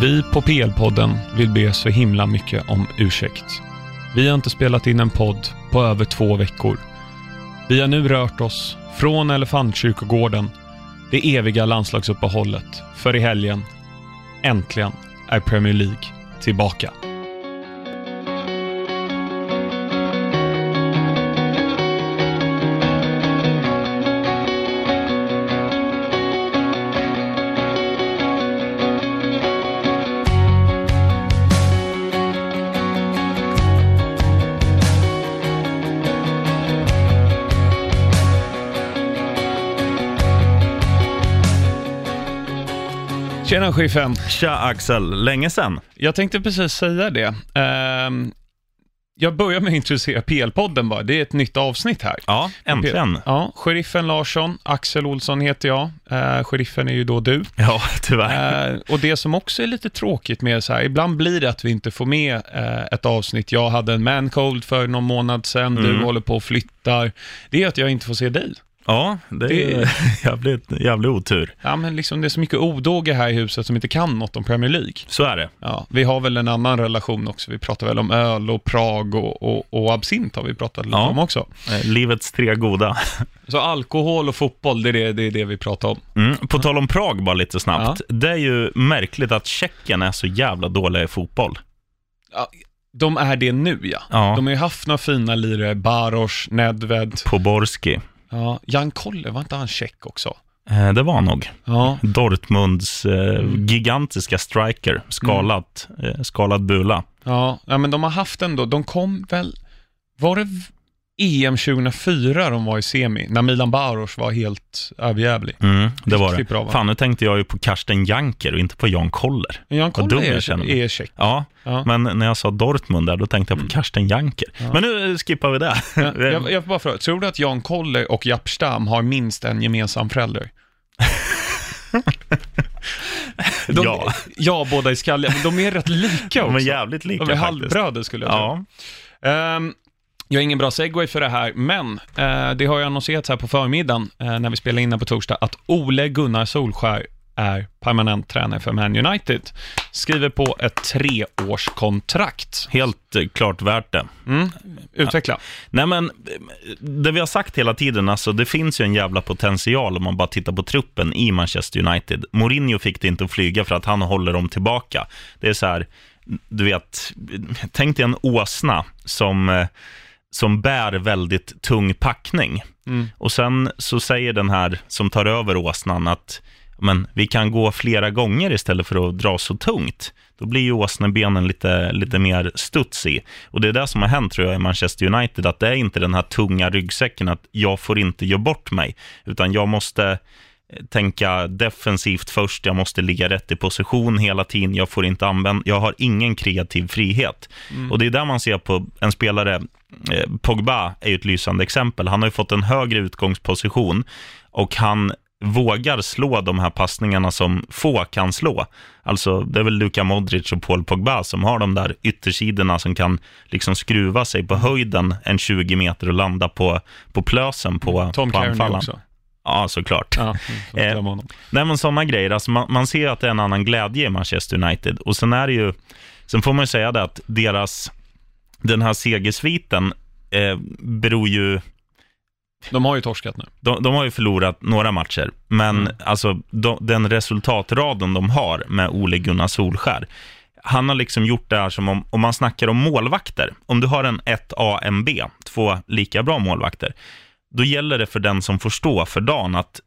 Vi på PL-podden vill be så himla mycket om ursäkt. Vi har inte spelat in en podd på över två veckor. Vi har nu rört oss från Elefantkyrkogården, det eviga landslagsuppehållet, för i helgen, äntligen, är Premier League tillbaka. Tjena Schiffen! Tja Axel, länge sen. Jag tänkte precis säga det. Ehm, jag börjar med att introducera PL-podden bara. Det är ett nytt avsnitt här. Ja, äntligen. Ja, Sheriffen Larsson, Axel Olsson heter jag. Uh, sheriffen är ju då du. Ja, tyvärr. Uh, och det som också är lite tråkigt med så här, ibland blir det att vi inte får med uh, ett avsnitt. Jag hade en mancold för någon månad sedan, Mm. du håller på och flyttar. Det är att jag inte får se dig. Ja, det är Det- jävligt, jävligt otur. Ja, men liksom det är så mycket odåga här i huset som inte kan något om Premier League. Så är det. Ja, vi har väl en annan relation också. Vi pratar väl om öl och Prag och, och, och absint har vi pratat lite Ja. om också. Eh, Livets tre goda. Så alkohol och fotboll, det är det, det, är det vi pratar om. Mm. På tal om Prag bara lite snabbt. Det är ju märkligt att Tjeckien är så jävla dåliga i fotboll. Ja, de är det nu ja. Ja, De har ju haft några fina lirare, Baros, Nedved. Poborski. Ja, Jan Koller, var inte han tjeck också? Eh, det var nog. Ja, Dortmunds eh, gigantiska striker, skalat, eh, skalad bula. ja, ja, men de har haft ändå, de kom väl, var det EM 2004 de var i semi, när Milan Baros var helt överjävlig? Mm, det var det. bra, va? Fan, nu tänkte jag ju på Karsten Janker och inte på Jan Koller. Jan dum Koller är, är tjeck. Ja, Ja. men när jag sa Dortmund där, då tänkte jag på Mm. Karsten Janker. Ja. Men nu eh, skippar vi det. Ja, jag, jag bara fråga, tror du att Jan Koller och Japp Stam har minst en gemensam förälder? De, Ja. ja, båda är skalliga, men de är rätt lika De är också. jävligt lika De är faktiskt. halvbröder skulle jag tro. Ja, Ehm, jag har ingen bra segway för det här, men eh, det har ju annonserats här på förmiddagen, eh, när vi spelar in på torsdag, att Ole Gunnar Solskär är permanent tränare för Man United. Skriver på ett treårskontrakt. helt eh, klart värt det. Mm. Utveckla. Nej men, eh, det vi har sagt hela tiden, alltså det finns ju en jävla potential om man bara tittar på truppen i Manchester United. Mourinho fick det inte att flyga för att han håller dem tillbaka. Det är så här, du vet, tänk dig en åsna som, eh, som bär väldigt tung packning. Mm. Och sen så säger den här som tar över åsnan att men vi kan gå flera gånger istället för att dra så tungt. Då blir ju åsnebenen lite, lite mer studs i. Och det är det som har hänt tror jag i Manchester United, att det är inte den här tunga ryggsäcken att jag får inte göra bort mig, utan jag måste tänka defensivt först, jag måste ligga rätt i position hela tiden, jag får inte använda, jag har ingen kreativ frihet. Och det är där man ser på en spelare, eh, Pogba är ju ett lysande exempel, han har ju fått en högre utgångsposition och han vågar slå de här passningarna som få kan slå. Alltså, det är väl Luka Modric och Paul Pogba som har de där yttersidorna som kan liksom skruva sig på höjden en 20 meter och landa på, på plösen på, Tom på anfallaren. också. Ja, såklart. Ja, Eh. Nej, men sådana grejer. Alltså, man, man ser att det är en annan glädje i Manchester United. Och sen är det ju, sen får man ju säga det att deras, den här segersviten eh, beror ju, De har ju torskat nu. de, de har ju förlorat några matcher, men Mm. alltså de, den resultatraden de har med Ole Gunnar Solskär, han har liksom gjort det här som om, om man snackar om målvakter. Om du har en 1A, en B, två lika bra målvakter, då gäller det för den som får stå för dagen att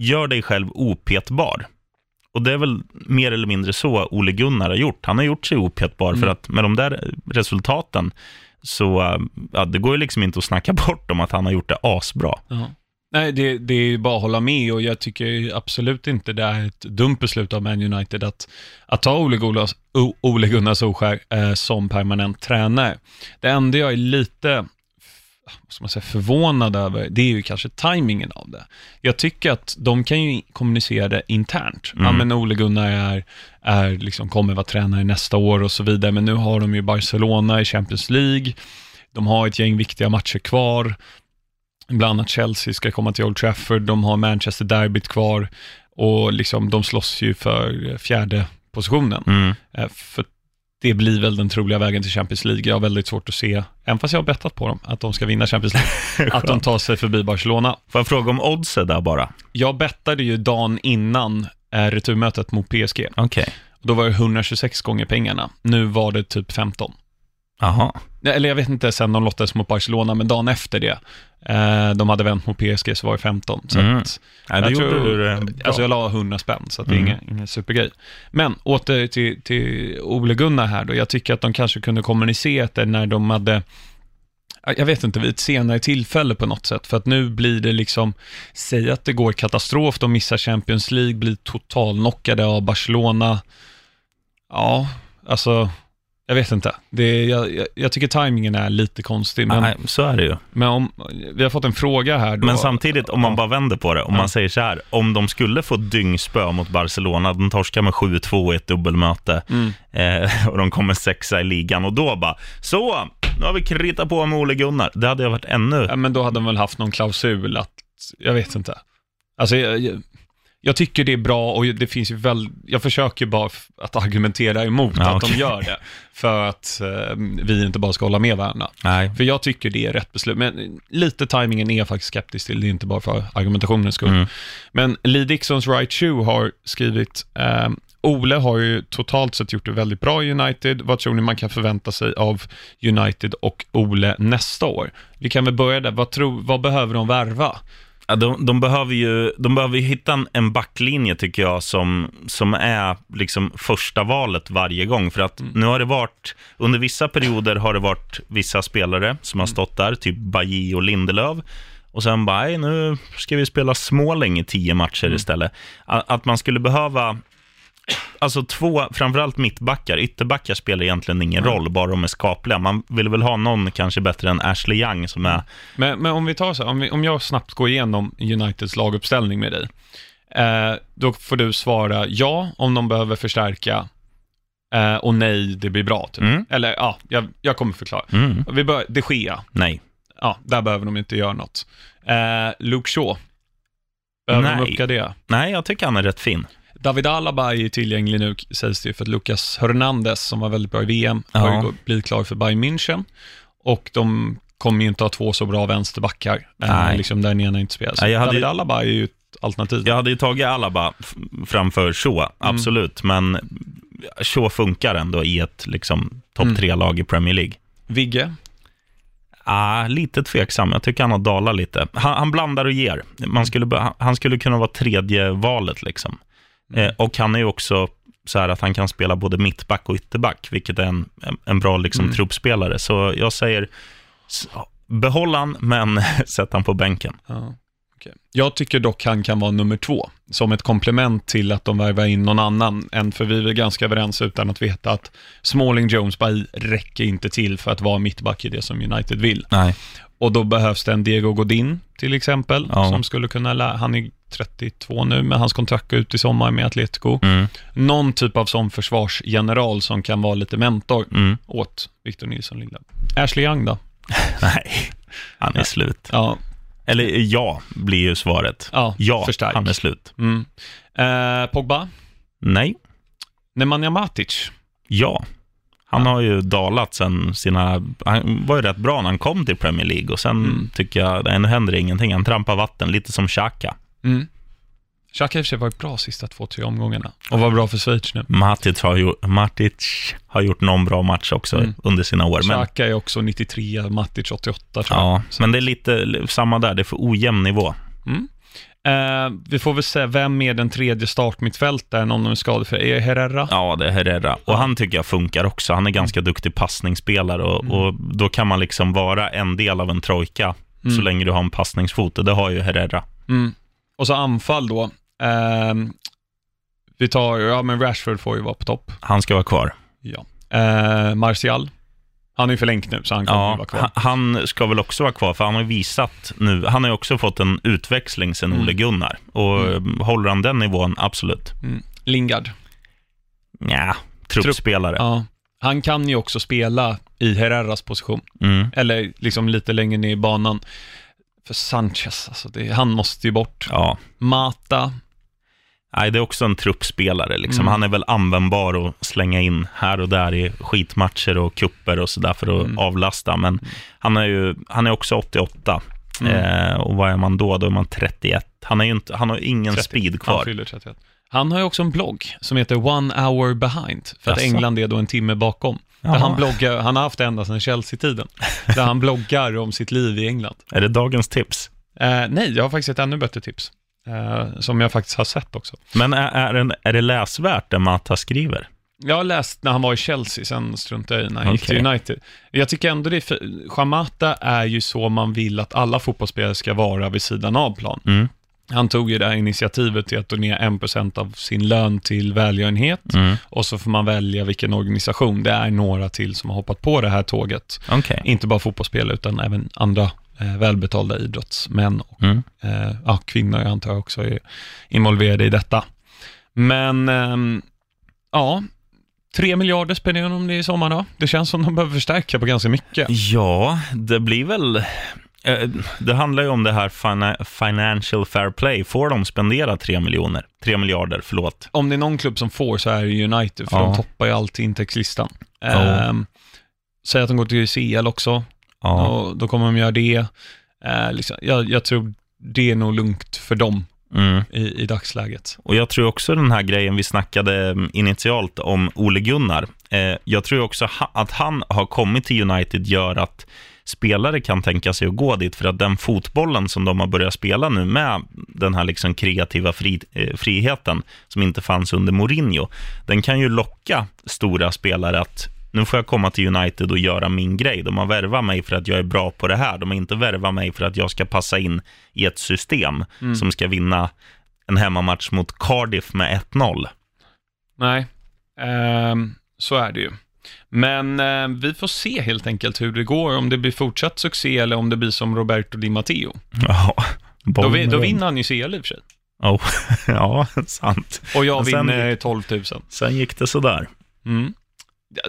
gör dig själv opetbar. Och det är väl mer eller mindre så Ole Gunnar har gjort. Han har gjort sig opetbar Mm. för att med de där resultaten så, ja, det går ju liksom inte att snacka bort om att han har gjort det asbra. Ja. Nej, det, det är ju bara att hålla med och jag tycker absolut inte det är ett dumt beslut av Man United att, att ta Ole O- Ole Gunnar Solskär eh, som permanent tränare. Det enda jag är lite ska man säga, förvånad över, det är ju kanske tajmingen av det. Jag tycker att de kan ju kommunicera det internt. Ja, Mm. men Ole Gunnar är, är liksom, kommer vara tränare nästa år och så vidare, men nu har de ju Barcelona i Champions League, de har ett gäng viktiga matcher kvar, bland annat Chelsea ska komma till Old Trafford, de har Manchester Derbyt kvar och liksom, de slåss ju för fjärde positionen. Mm. Eh, För det blir väl den troliga vägen till Champions League. Jag har väldigt svårt att se, även fast jag har bettat på dem, att de ska vinna Champions League, att de tar sig förbi Barcelona. Får jag fråga om oddset där bara? Jag bettade ju dagen innan eh, returmötet mot PSG. Okej. Då var det 126 gånger pengarna. Nu var det typ 15. Nej, Eller jag vet inte sen de lottades mot Barcelona, men dagen efter det, eh, de hade vänt mot PSG, så var det 15. Så Mm. att, Nej, det jag gjorde tror- du det bra. Alltså jag la 100 spänn, så det är Mm. ingen, ingen supergrej. Men åter till, till Ole Gunnar här då. Jag tycker att de kanske kunde kommunicerat det när de hade, jag vet inte, vid ett senare tillfälle på något sätt. För att nu blir det liksom, säg att det går katastrof, de missar Champions League, blir totalknockade av Barcelona. Ja, alltså, jag vet inte. Det är, jag, jag, jag tycker tajmingen är lite konstig, men, Nej, så är det ju. men om, vi har fått en fråga här då. Men samtidigt, om man bara vänder på det, om Ja. man säger så här, om de skulle få dyngspö mot Barcelona, de torskar med 7-2 i ett dubbelmöte, Mm. eh, och de kommer sexa i ligan, och då bara, så, nu har vi kritat på med Ole Gunnar. Det hade ju varit ännu... Ja, men då hade de väl haft någon klausul att, jag vet inte. Alltså, jag, jag, tycker det är bra och det finns ju väl, jag försöker bara att argumentera emot Ja, att okej. de gör det. För att eh, vi inte bara ska hålla med varandra. Nej. För jag tycker det är rätt beslut. Men lite timingen är jag faktiskt skeptisk till, det är inte bara för argumentationens skull. Mm. Men Lee Dixons Right Shoe har skrivit, eh, Ole har ju totalt sett gjort det väldigt bra i United. Vad tror ni man kan förvänta sig av United och Ole nästa år? Vi kan väl börja där. Vad, tror, vad behöver de värva? Ja, de, de, behöver ju de behöver ju hitta en, backlinje, tycker jag, som, som är liksom första valet varje gång. För att nu har det varit, under vissa perioder har det varit vissa spelare som har stått där, typ Bailly och Lindelöf. Och sen bara, "Nej, nu ska vi spela Småling i tio matcher istället. A- Att man skulle behöva, alltså två, framförallt mittbackar, ytterbackar spelar egentligen ingen roll, bara de är skapliga. Man vill väl ha någon kanske bättre än Ashley Young som är Men, men om vi tar så här, om, vi, om jag snabbt går igenom Uniteds laguppställning med dig. Eh, då får du svara ja om de behöver förstärka eh, och nej, det blir bra. Typ. Mm. Eller ja, jag, jag kommer förklara. Mm. Vi börjar, de Gea. Nej. Ja, där behöver de inte göra något. Eh, Luke Shaw. Behöver de Nej. uppgradera? Nej, jag tycker han är rätt fin. David Alaba är tillgänglig nu, sägs det för att Lucas Hernandez, som var väldigt bra i VM, har ju Ja. blivit klar för Bayern München. Och de kommer ju inte ha två så bra vänsterbackar, eh, Nej. liksom där den ena inte spelar. Så Nej, jag hade David ju- Alaba är ju ett alternativ. Jag hade ju tagit Alaba framför Shaw, absolut. Men Shaw funkar ändå i ett liksom, topp Mm. tre-lag i Premier League. Vigge, Ah, lite tveksam. Jag tycker han har dalat lite. Han, han blandar och ger. Man skulle, be- han skulle kunna vara tredje valet. Liksom. Eh, och han är ju också så här att han kan spela både mittback och ytterback, vilket är en, en, bra liksom, Mm. truppspelare. Så jag säger, behåll han, men sätt han på bänken. Ja. Jag tycker dock han kan vara nummer två, som ett komplement till att de värvar in någon annan än, för vi är ganska överens utan att veta att Smalling Jones Bay räcker inte till för att vara mittback i det som United vill. Nej. Och då behövs det en Diego Godin till exempel, Ja. som skulle kunna lära, han är 32 nu, men hans kontrakt går ut i sommar med Atletico. Mm, Någon typ av sån försvarsgeneral som kan vara lite mentor mm. åt Victor Nilsson Lindelöf. Ashley Young då? Nej, han är slut. Ja, Eller ja, blir ju svaret. ja, Ja, förstärk. han är slut. Mm. Eh, Pogba? Nej, Nemanja Matic? ja. Han har ju dalat sen sina... Han var ju rätt bra när han kom till Premier League och sen Mm. tycker jag, det nu händer ingenting. Han trampar vatten, lite som Xhaka. Mm. Har i och för sig varit bra sista två, tre omgångarna och var bra för Schweiz nu. Matic har, gjort, Matic har gjort någon bra match också Mm. under sina år. Men, Xhaka är också 93, Matic 88 tror jag. ja, men det är lite samma där, det är för ojämn nivå. Mm. Eh, vi får väl se, vem är den tredje startmittfältaren om de är skadefria? Är det Herrera? Ja, det är Herrera. Och Ja. han tycker jag funkar också. Han är ganska duktig passningsspelare och, Mm. och då kan man liksom vara en del av en trojka så Mm. länge du har en passningsfot och det har ju Herrera. Och så anfall då. Ehm, vi tar, ja men Rashford får ju vara på topp. Han ska vara kvar. Ja. Eh, Martial, han är ju förlängt nu så han kommer Ja, vara kvar. han- ska väl också vara kvar, för han har visat nu, han har ju också fått en utväxling sen Mm. Ole Gunnar. Och Mm. håller han den nivån, absolut. Mm. Lingard, Nja, truppspelare. ja. Han kan ju också spela i Herreras position. Mm. Eller liksom lite längre ner i banan. För Sanchez, alltså det, han måste ju bort. Ja. Mata, Nej, det är också en truppspelare. Liksom. Mm. Han är väl användbar att slänga in här och där i skitmatcher och kupper och sådär för att Mm. avlasta. Men han är ju han är också 88. Mm. Eh, och vad är man då? Då är man 31. Han, är ju inte, han har ingen 30. speed Han kvar. fyller 31. Han har ju också en blogg som heter One Hour Behind, för att Jaså? England är då en timme bakom. Där han, bloggar, han har haft det ända sedan Chelsea-tiden, där han bloggar om sitt liv i England. Är det dagens tips? Eh, nej, jag har faktiskt ett ännu bättre tips, eh, som jag faktiskt har sett också. Men är, är, det- är det läsvärt det Mata skriver? Jag har läst när han var i Chelsea, sen struntade jag i när han gick Okej. till United. Jag tycker ändå det är för, Shamata är ju så man vill att alla fotbollsspelare ska vara vid sidan av plan. Mm. Han tog ju det här initiativet till att donera 1% av sin lön till välgörenhet Mm. och så får man välja vilken organisation. Det är några till som har hoppat på det här tåget. Okej. Inte bara fotbollsspelare utan även andra eh, välbetalda idrottsmän och Mm. eh, ja, kvinnor jag antar jag också är involverade i detta. Men ehm, ja, tre miljarder spenderar de det i sommar då. Det känns som de behöver förstärka på ganska mycket. Ja, det blir väl... eh, Det handlar ju om det här fina- financial fair play. Får de spendera 3 miljoner? 3 miljarder, förlåt. Om det är någon klubb som får så är det United, för Ja. de toppar ju alltid intäktslistan. Ja. Ehm, säg att de går till CL också, Ja. och då kommer de göra det. Eh, liksom, jag, jag tror det är nog lugnt för dem Mm. i, i dagsläget. Och jag tror också den här grejen vi snackade mm, initialt om Ole Gunnar. Eh, jag tror också ha, att han har kommit till United gör att spelare kan tänka sig att gå dit för att den fotbollen som de har börjat spela nu med den här liksom kreativa fri, eh, friheten som inte fanns under Mourinho, den kan ju locka stora spelare att nu får jag komma till United och göra min grej. De har värvat mig för att jag är bra på det här. De har inte värvat mig för att jag ska passa in i ett system som ska vinna en hemmamatch mot Cardiff med 1-0. Nej, ehm, så är det ju. Men eh, vi får se helt enkelt hur det går, om det blir fortsatt succé eller om det blir som Roberto Di Matteo. Ja, Då, vi- då vinner han ju CL i och för sig. Oh, ja, sant. Och jag sen- vinner 12 000. Sen gick det sådär. Mm.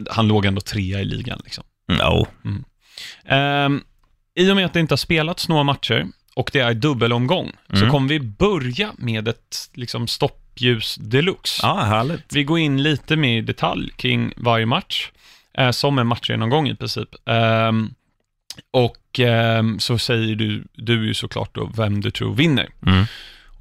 Han låg ändå trea i ligan. Liksom. Ja, Ehm, I och med att det inte har spelats några matcher och det är dubbelomgång, så Mm. kommer vi börja med ett liksom, stoppljus deluxe. ja härligt. Vi går in lite mer i detalj kring varje match, eh, som en matchgenomgång i princip. Ehm, och ehm, så säger du, du ju såklart då vem du tror vinner. Mm.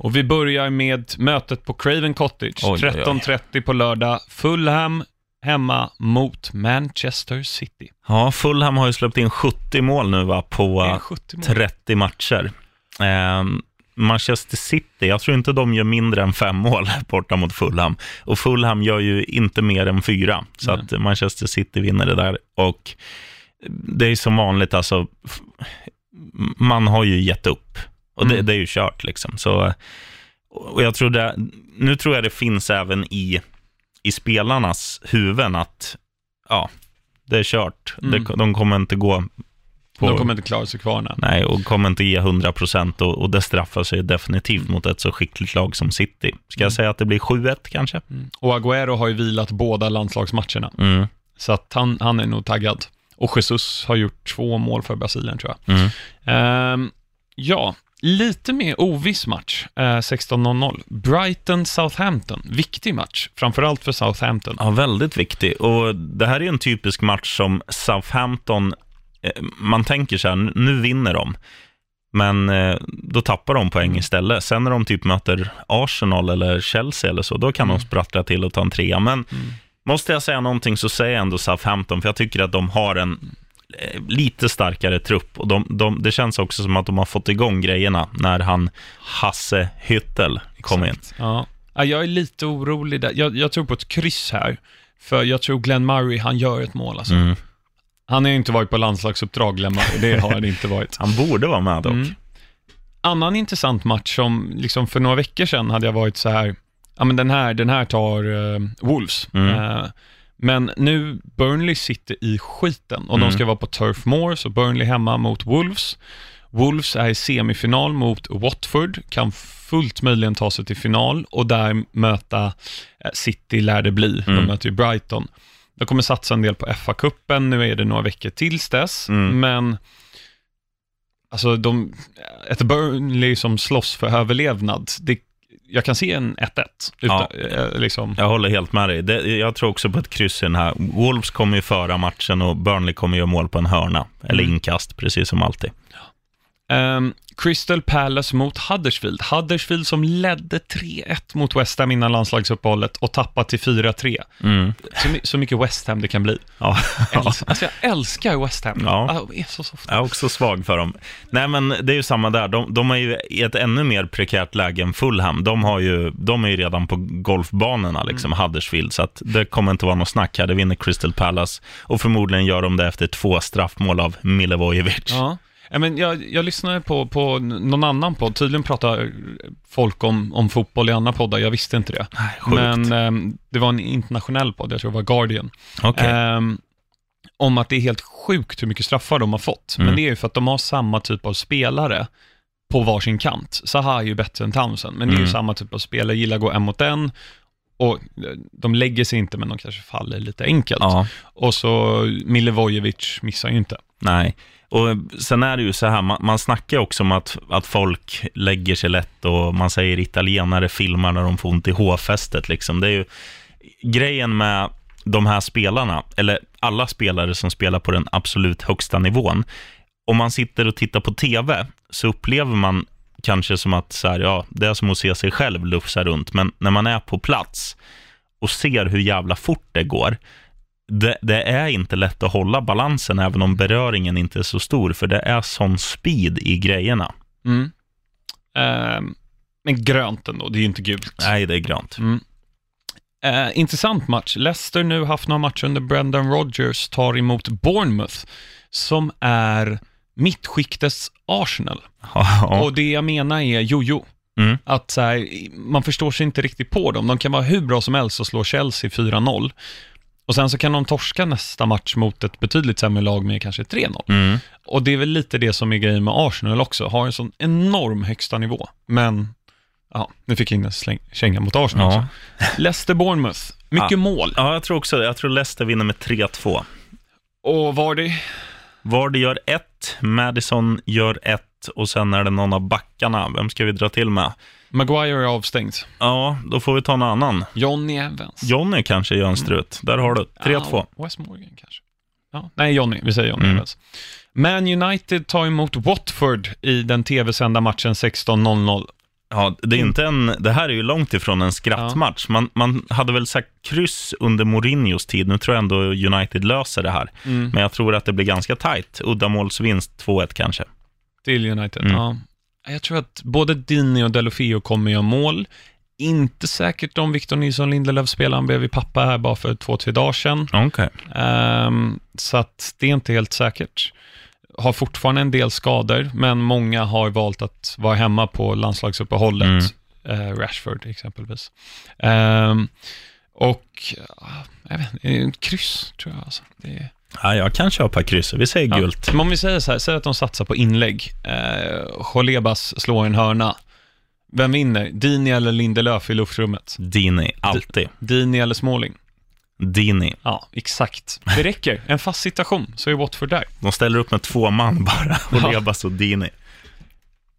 Och vi börjar med mötet på Craven Cottage, Oj, oj, oj. 13.30 på lördag. Fulham hemma mot Manchester City. Ja, Fulham har ju släppt in 70 mål nu va, på Det är eh, 70 mål. 30 matcher. Eh, Manchester City, jag tror inte de gör mindre än fem mål borta mot Fulham. Och Fulham gör ju inte mer än fyra, så Nej. att Manchester City vinner det där. Och det är som vanligt, alltså, man har ju gett upp. Och det, Mm. det är ju kört liksom. Så, och jag tror det, nu tror jag det finns även i, i spelarnas huvuden att, ja, det är kört. Mm. Det, de kommer inte gå på, De kommer inte klara sig kvar nu. Nej, och kommer inte ge 100 procent och, och det straffar sig definitivt mot ett så skickligt lag som City. Ska Mm. jag säga att det blir 7-1 kanske? Och Agüero har ju vilat båda landslagsmatcherna, Mm. så att han, han är nog taggad. Och Jesus har gjort två mål för Brasilien tror jag. Mm. Ehm, ja, lite mer oviss match, eh, 16.00. Brighton-Southampton, viktig match, framförallt för Southampton. Ja, väldigt viktig. Och det här är en typisk match som Southampton, man tänker så här, "Nu- vinner de. Men eh, då tappar de poäng Mm. istället. Sen när de typ möter Arsenal eller Chelsea eller så, då kan Mm. de sprattla till och ta en trea. Men måste jag säga någonting så säger jag ändå Southampton, för jag tycker att de har en eh, lite starkare trupp. Och de, de, det känns också som att de har fått igång grejerna när han Hasse Hyttel kom in. Exakt. Ja. Ja, jag är lite orolig där. Jag, jag tror på ett kryss här, för jag tror Glenn Murray, han gör ett mål alltså. Mm. Han har ju inte varit på landslagsuppdrag, Murray. Det har han inte varit. Han borde vara med dock. Mm. Annan intressant match som, liksom för några veckor sedan hade jag varit så här, ja men den här, den här tar eh, Wolves. Mm. Eh, men nu, Burnley sitter i skiten och Mm. de ska vara på Turf Moor, så Burnley hemma mot Wolves. Wolves är i semifinal mot Watford, kan fullt möjligen ta sig till final och där möta eh, City lär det bli. De Mm. möter ju Brighton. De kommer satsa en del på FA-cupen, nu är det några veckor tills dess, Mm. men Alltså, de, ett Burnley som slåss för överlevnad, det, jag kan se en 1-1. Ja. Eh, liksom. Jag håller helt med dig. Det, jag tror också på ett kryss i den här. Wolves kommer ju föra matchen och Burnley kommer göra mål på en hörna. Eller Mm. inkast, precis som alltid. Ehm, Crystal Palace mot Huddersfield. Huddersfield som ledde 3-1 mot West Ham innan landslagsuppehållet och tappade till 4-3. Mm. Så, så mycket West Ham det kan bli. Ja. Äls- alltså jag älskar West Ham. Ja. Ah, de är så softa. Jag är också svag för dem. Nej, men det är ju samma där. De, de är ju i ett ännu mer prekärt läge än Fulham. De, har ju, de är ju redan på golfbanorna, liksom, Huddersfield, så att det kommer inte vara något snack här. Det vinner Crystal Palace och förmodligen gör de det efter två straffmål av Milivojevic. Ja. Ja, men jag, jag lyssnade på, på någon annan podd. Tydligen pratar folk om, om fotboll i andra poddar. Jag visste inte det. Sjukt. Men ehm, det var en internationell podd, jag tror det var Guardian. Okej. Ehm, om att det är helt sjukt hur mycket straffar de har fått. Mm. Men det är ju för att de har samma typ av spelare på varsin kant. Zaha är ju bättre än Townsend, men det är ju Mm. samma typ av spelare, gillar att gå en mot en. Och eh, de lägger sig inte, men de kanske faller lite enkelt. Ja. Och så Milivojevic missar ju inte. Nej, och sen är det ju så här, man, man snackar ju också om att, att folk lägger sig lätt och man säger italienare filmar när de får ont i hårfästet. Liksom. Det är ju grejen med de här spelarna, eller alla spelare som spelar på den absolut högsta nivån. Om man sitter och tittar på tv så upplever man kanske som att så här, ja, det är som att se sig själv lufsa runt, men när man är på plats och ser hur jävla fort det går, det, det är inte lätt att hålla balansen, även om beröringen inte är så stor, för det är sån speed i grejerna. Mm. Ehm, men grönt ändå, det är ju inte gult. Nej, det är grönt. Mm. Eh, intressant match. Leicester nu haft några matcher under Brendan Rodgers, tar emot Bournemouth, som är mittskiktets Arsenal. Och det jag menar är jojo. Mm. Att så här, man förstår sig inte riktigt på dem. De kan vara hur bra som helst och slå Chelsea 4-0. Och sen så kan de torska nästa match mot ett betydligt sämre lag med kanske 3-0. Mm. Och det är väl lite det som är grejen med Arsenal också. Har en sån enorm högsta nivå. Men, ja, nu fick jag in en släng, känga mot Arsenal Ja. också. Leicester-Bournemouth, mycket Ja. mål. ja, jag tror också det. Jag tror Leicester vinner med 3-2. Och Vardy, Vardy gör ett, Madison gör ett och sen är det någon av backarna. Vem ska vi dra till med? Maguire är avstängd. Ja, då får vi ta någon annan. Johnny Evans. Johnny kanske gör en strut. Där har du 3-2. Ja, West Morgan kanske. Ja, nej, Johnny. Vi säger Johnny Mm. Evans. Man United tar emot Watford i den tv-sända matchen 16.00. Ja, det, är inte en, det här är ju långt ifrån en skrattmatch. Man, man hade väl sagt kryss under Mourinhos tid. Nu tror jag ändå United löser det här. Mm. Men jag tror att det blir ganska tajt. Uddamålsvinst 2-1 kanske. Till United, Mm. ja. Jag tror att både Dini och Delofeo kommer göra mål. Inte säkert om Victor Nilsson Lindelöf spelar. Han blev ju pappa här bara för två, tre dagar sedan. Okej. Ehm, så att det är inte helt säkert. Har fortfarande en del skador, men många har valt att vara hemma på landslagsuppehållet. Eh, Rashford exempelvis. Ehm, och, ja, jag vet inte, kryss tror jag. Alltså. Det är... Ja, jag kan köpa kryss. Vi säger Ja. gult. Men om vi säger så här, säg att de satsar på inlägg. Eh, Cholebas slår en hörna. Vem vinner? Dini eller Lindelöf i luftrummet? Dini, alltid. Dini eller Småling? Dini. Ja, exakt. Det räcker. En fast situation, så är Watford där. De ställer upp med två man bara. Och Ja. Lebas och Dini.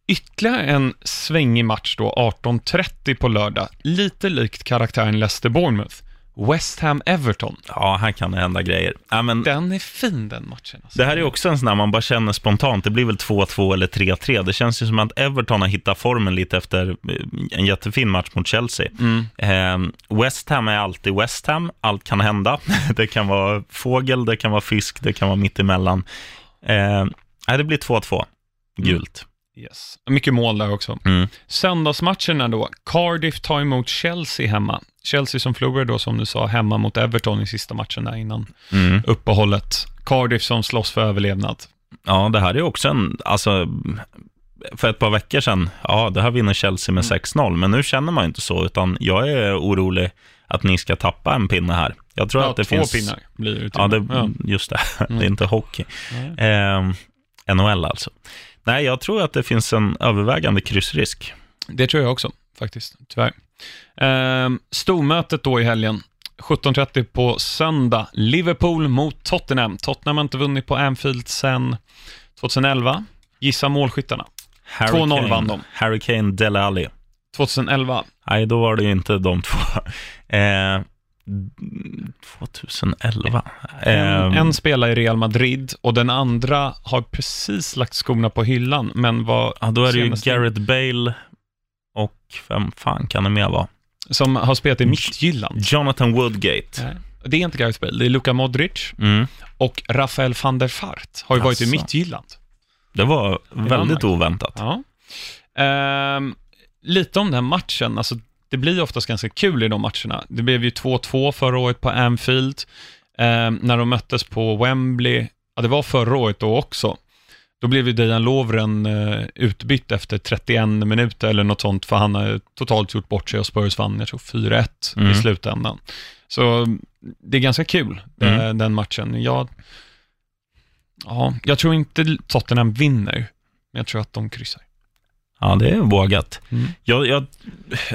Ytterligare en svängig match då, 18.30 på lördag. Lite likt karaktären Leicester-Bournemouth. West Ham-Everton. Ja, här kan det hända grejer. Ja, men Den är fin den matchen. Alltså. det här är också en sån där man bara känner spontant. Det blir väl 2-2 eller 3-3. Det känns ju som att Everton har hittat formen lite efter eh, en jättefin match mot Chelsea. Mm. Eh, West Ham är alltid West Ham. Allt kan hända. Det kan vara fågel, det kan vara fisk, det kan vara mittemellan. Eh, det blir 2-2. Gult. Yes. Mycket mål där också. Mm. Söndagsmatcherna då. Cardiff tar emot Chelsea hemma. Chelsea som förlorade då, som du sa, hemma mot Everton i sista matchen där innan Mm. uppehållet. Cardiff som slåss för överlevnad. Ja, det här är också en, alltså, för ett par veckor sedan, ja, det här vinner Chelsea med 6-0, men nu känner man inte så, utan jag är orolig att ni ska tappa en pinne här. Jag tror Ja, att det två finns... pinnar blir det Ja, det, ja. just det. Det är inte hockey. Eh, NHL alltså. Nej, jag tror att det finns en övervägande kryssrisk. Det tror jag också, faktiskt. Tyvärr. Ehm, stormötet då i helgen. 17.30 på söndag. Liverpool mot Tottenham. Tottenham har inte vunnit på Anfield sedan 2011. Gissa målskyttarna. Harry 2-0 Kane- vann de. Harry Kane, Dele Alli. 2011. Nej, då var det ju inte de två. Eh, 2011. En, Eh, en spelar i Real Madrid och den andra har precis lagt skorna på hyllan, men var ja, då är det ju Gareth Bale och vem fan kan det mer vara? som har spelat i Midtjylland. Jonathan Woodgate. Nej, Det är inte Bale, det är Luka Modric Mm. och Rafael van der Fart har ju varit i Asså. Midtjylland. Det var väldigt Danmark. oväntat. Ja. Ehm, lite om den matchen, alltså det blir oftast ganska kul i de matcherna. Det blev ju 2-2 förra året på Anfield, Ehm, när de möttes på Wembley, ja det var förra året då också. Då blev ju Dejan Lovren uh, utbytt efter 31 minuter eller något sånt, för han har totalt gjort bort sig och Spurs vann, jag tror 4-1 Mm. i slutändan. Så det är ganska kul, Mm. eh, den matchen. Jag, ja, jag tror inte Tottenham vinner, men jag tror att de kryssar. Ja, det är vågat. Mm. Jag, jag,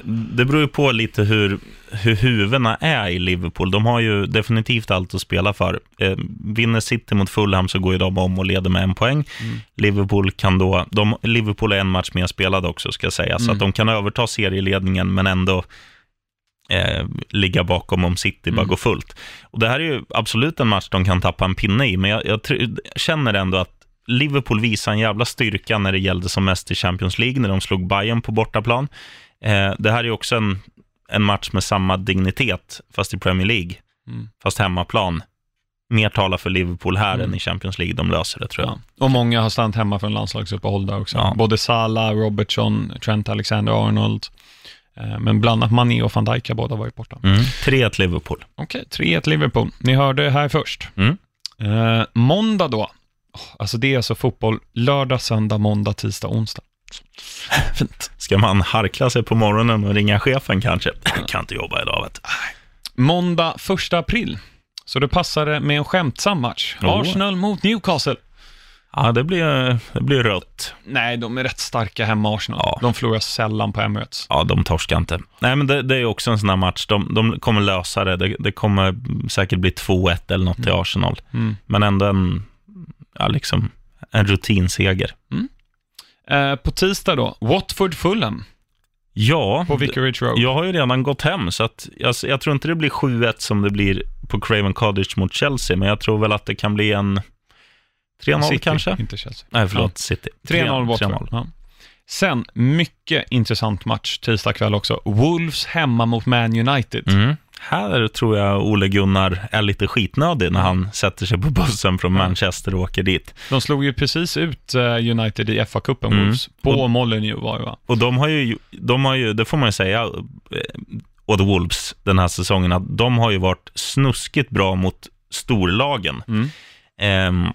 det beror ju på lite hur, hur huvudena är i Liverpool. De har ju definitivt allt att spela för. Eh, vinner City mot Fulham så går ju de om och leder med en poäng. Mm. Liverpool kan då, de, Liverpool är en match mer spelad också ska jag säga, så Mm. att de kan överta serieledningen men ändå eh, ligga bakom om City bara Mm. går fullt. Och det här är ju absolut en match de kan tappa en pinne i, men jag, jag tr- känner ändå att Liverpool visar en jävla styrka när det gällde som mest i Champions League, när de slog Bayern på bortaplan. Eh, det här är också en, en match med samma dignitet, fast i Premier League, Mm. fast hemmaplan. Mer talar för Liverpool här Mm. än i Champions League, de löser det tror jag. Ja. Och många har stannat hemma från landslagsuppehåll där också. Ja. Både Salah, Robertson, Trent Alexander-Arnold. Eh, Men bland annat Mané och van Dijk har båda varit borta. Mm. 3-1 Liverpool. Okej, 3-1 Liverpool. Ni hörde här först. Mm. Eh, måndag då. Alltså det är alltså fotboll lördag, söndag, måndag, tisdag, onsdag. Fint. Ska man harkla sig på morgonen och ringa chefen kanske? Jag kan inte jobba idag vet du. Måndag 1 april. Så det passade med en skämtsam match. Oh. Arsenal mot Newcastle. Ja, det blir, det blir rött. Nej, de är rätt starka hemma, Arsenal. Ja. De förlorar sällan på Emirates. Ja, de torskar inte. Nej, men det, det är också en sån här match. De, de kommer lösa det. det. Det kommer säkert bli 2-1 eller något till Arsenal. Mm. Men ändå en, ja, liksom, en rutinseger. Eh, på tisdag då, Watford-Fulham Ja, på Vicarage Road. jag har ju redan gått hem, så att jag, jag tror inte det blir 7-1 som det blir på Craven Cottage mot Chelsea, men jag tror väl att det kan bli en 3-0 City, kanske? Inte Chelsea. Nej, förlåt, City. 3-0 Watford. 3-0. Ja. Sen, mycket intressant match tisdag kväll också. Wolves hemma mot Man United. Mm. Här tror jag Ole Gunnar är lite skitnödig när han sätter sig på bussen från Manchester och åker dit. De slog ju precis ut eh, United i FA-cupen, Mm. På Molineux var det va? Och de har ju, de har ju det får man ju säga, eh, åt Wolves den här säsongen, att de har ju varit snuskigt bra mot storlagen. Mm. Ehm,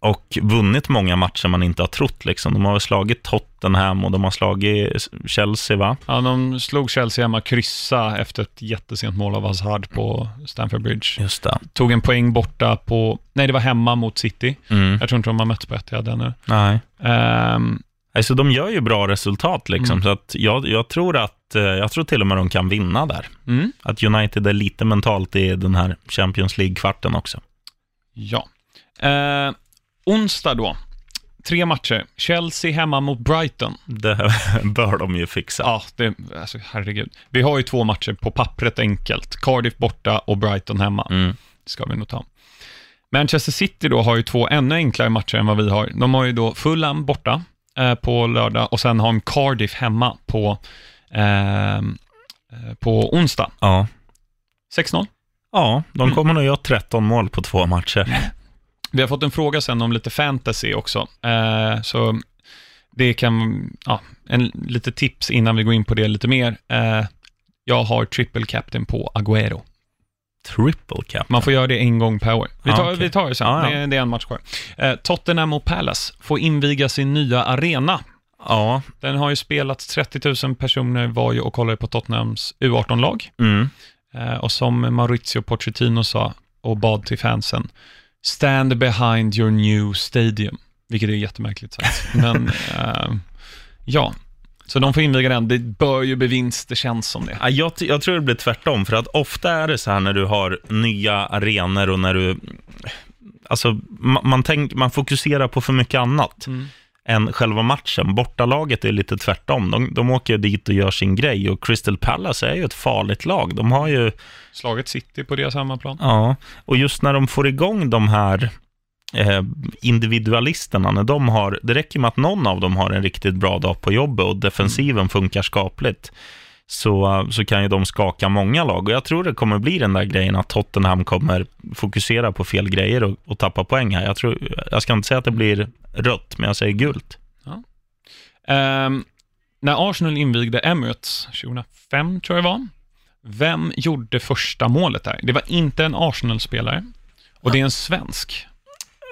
och vunnit många matcher man inte har trott. Liksom. De har slagit Tottenham och de har slagit Chelsea, va? Ja, de slog Chelsea hemma kryssa efter ett jättesent mål av Hazard på Stamford Bridge. Just det. Tog en poäng borta på, nej det var hemma mot City. Mm. Jag tror inte de har mötts på Etihad ännu. Nej. Ehm, Alltså, de gör ju bra resultat, liksom. Mm. så att jag, jag, tror att, eh, jag tror till och med de kan vinna där. mm, Att United är lite mentalt i den här Champions League-kvarten också. ja. Eh, onsdag då. Tre matcher. Chelsea hemma mot Brighton. Det bör de ju fixa. Ja, det, alltså herregud. Vi har ju två matcher på pappret enkelt. Cardiff borta och Brighton hemma. Mm. Det ska vi nog ta. Manchester City då har ju två ännu enklare matcher än vad vi har. De har ju då Fulham borta eh, på lördag och sen har de Cardiff hemma på, ehm, eh, på onsdag. Ja. 6-0. Ja, de Mm. kommer nog göra 13 mål på två matcher. Vi har fått en fråga sen om lite fantasy också. Eh, så det kan, ja, en, lite tips innan vi går in på det lite mer. Eh, jag har triple captain på Agüero. Triple cap. Man får göra det en gång per år. Vi Ja, tar, okej. vi tar det sen, Ja, ja. Det, det är en match kvar. Eh, Tottenham och Palace får inviga sin nya arena. Ja. Den har ju spelats 30 000 personer var ju och kollade på Tottenhams U18-lag. Mm. Eh, och som Maurizio Pochettino sa och bad till fansen, stand behind your new stadium. Vilket är jättemärkligt sagt. Men eh, ja, så de får inviga den. Det bör ju bli vinst, det känns som det. Ja, Jag, jag tror det blir tvärtom, för att ofta är det så här när du har nya arenor och när du... Alltså, man, man, tänk, man fokuserar på för mycket annat. Mm. Än själva matchen. Bortalaget är lite tvärtom. De, de åker dit och gör sin grej och Crystal Palace är ju ett farligt lag. De har ju... Slaget City på deras hemmaplan. Ja, och just när de får igång de här eh, individualisterna, när de har, det räcker med att någon av dem har en riktigt bra dag på jobbet och defensiven mm. funkar skapligt, så, så kan ju de skaka många lag. Och jag tror det kommer bli den där grejen att Tottenham kommer fokusera på fel grejer och, och tappa poäng här. Jag, tror, jag ska inte säga att det blir rött, men jag säger gult. Ja. Um, när Arsenal invigde Emirates 2005, tror jag det var, vem gjorde första målet där? Det var inte en Arsenal-spelare och det är en svensk.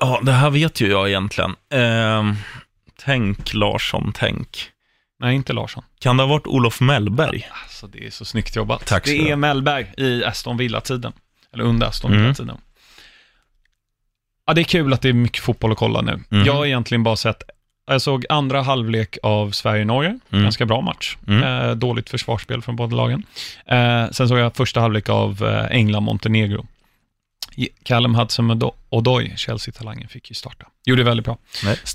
Ja, det här vet ju jag egentligen. Uh, tänk Larsson, tänk. Nej, inte Larsson. Kan det ha varit Olof Mellberg? Alltså, det är så snyggt jobbat. Tack det är Mellberg i Aston Villa-tiden. Eller under Aston mm. Villa-tiden. Ja, det är kul att det är mycket fotboll att kolla nu. Mm. Jag har egentligen bara sett, jag såg andra halvlek av Sverige-Norge, mm. ganska bra match. Mm. Eh, dåligt försvarsspel från båda lagen. Eh, sen såg jag första halvlek av eh, England-Montenegro. Callum Hudson-Odoi, Chelsea-talangen, fick ju starta. Gjorde väldigt bra.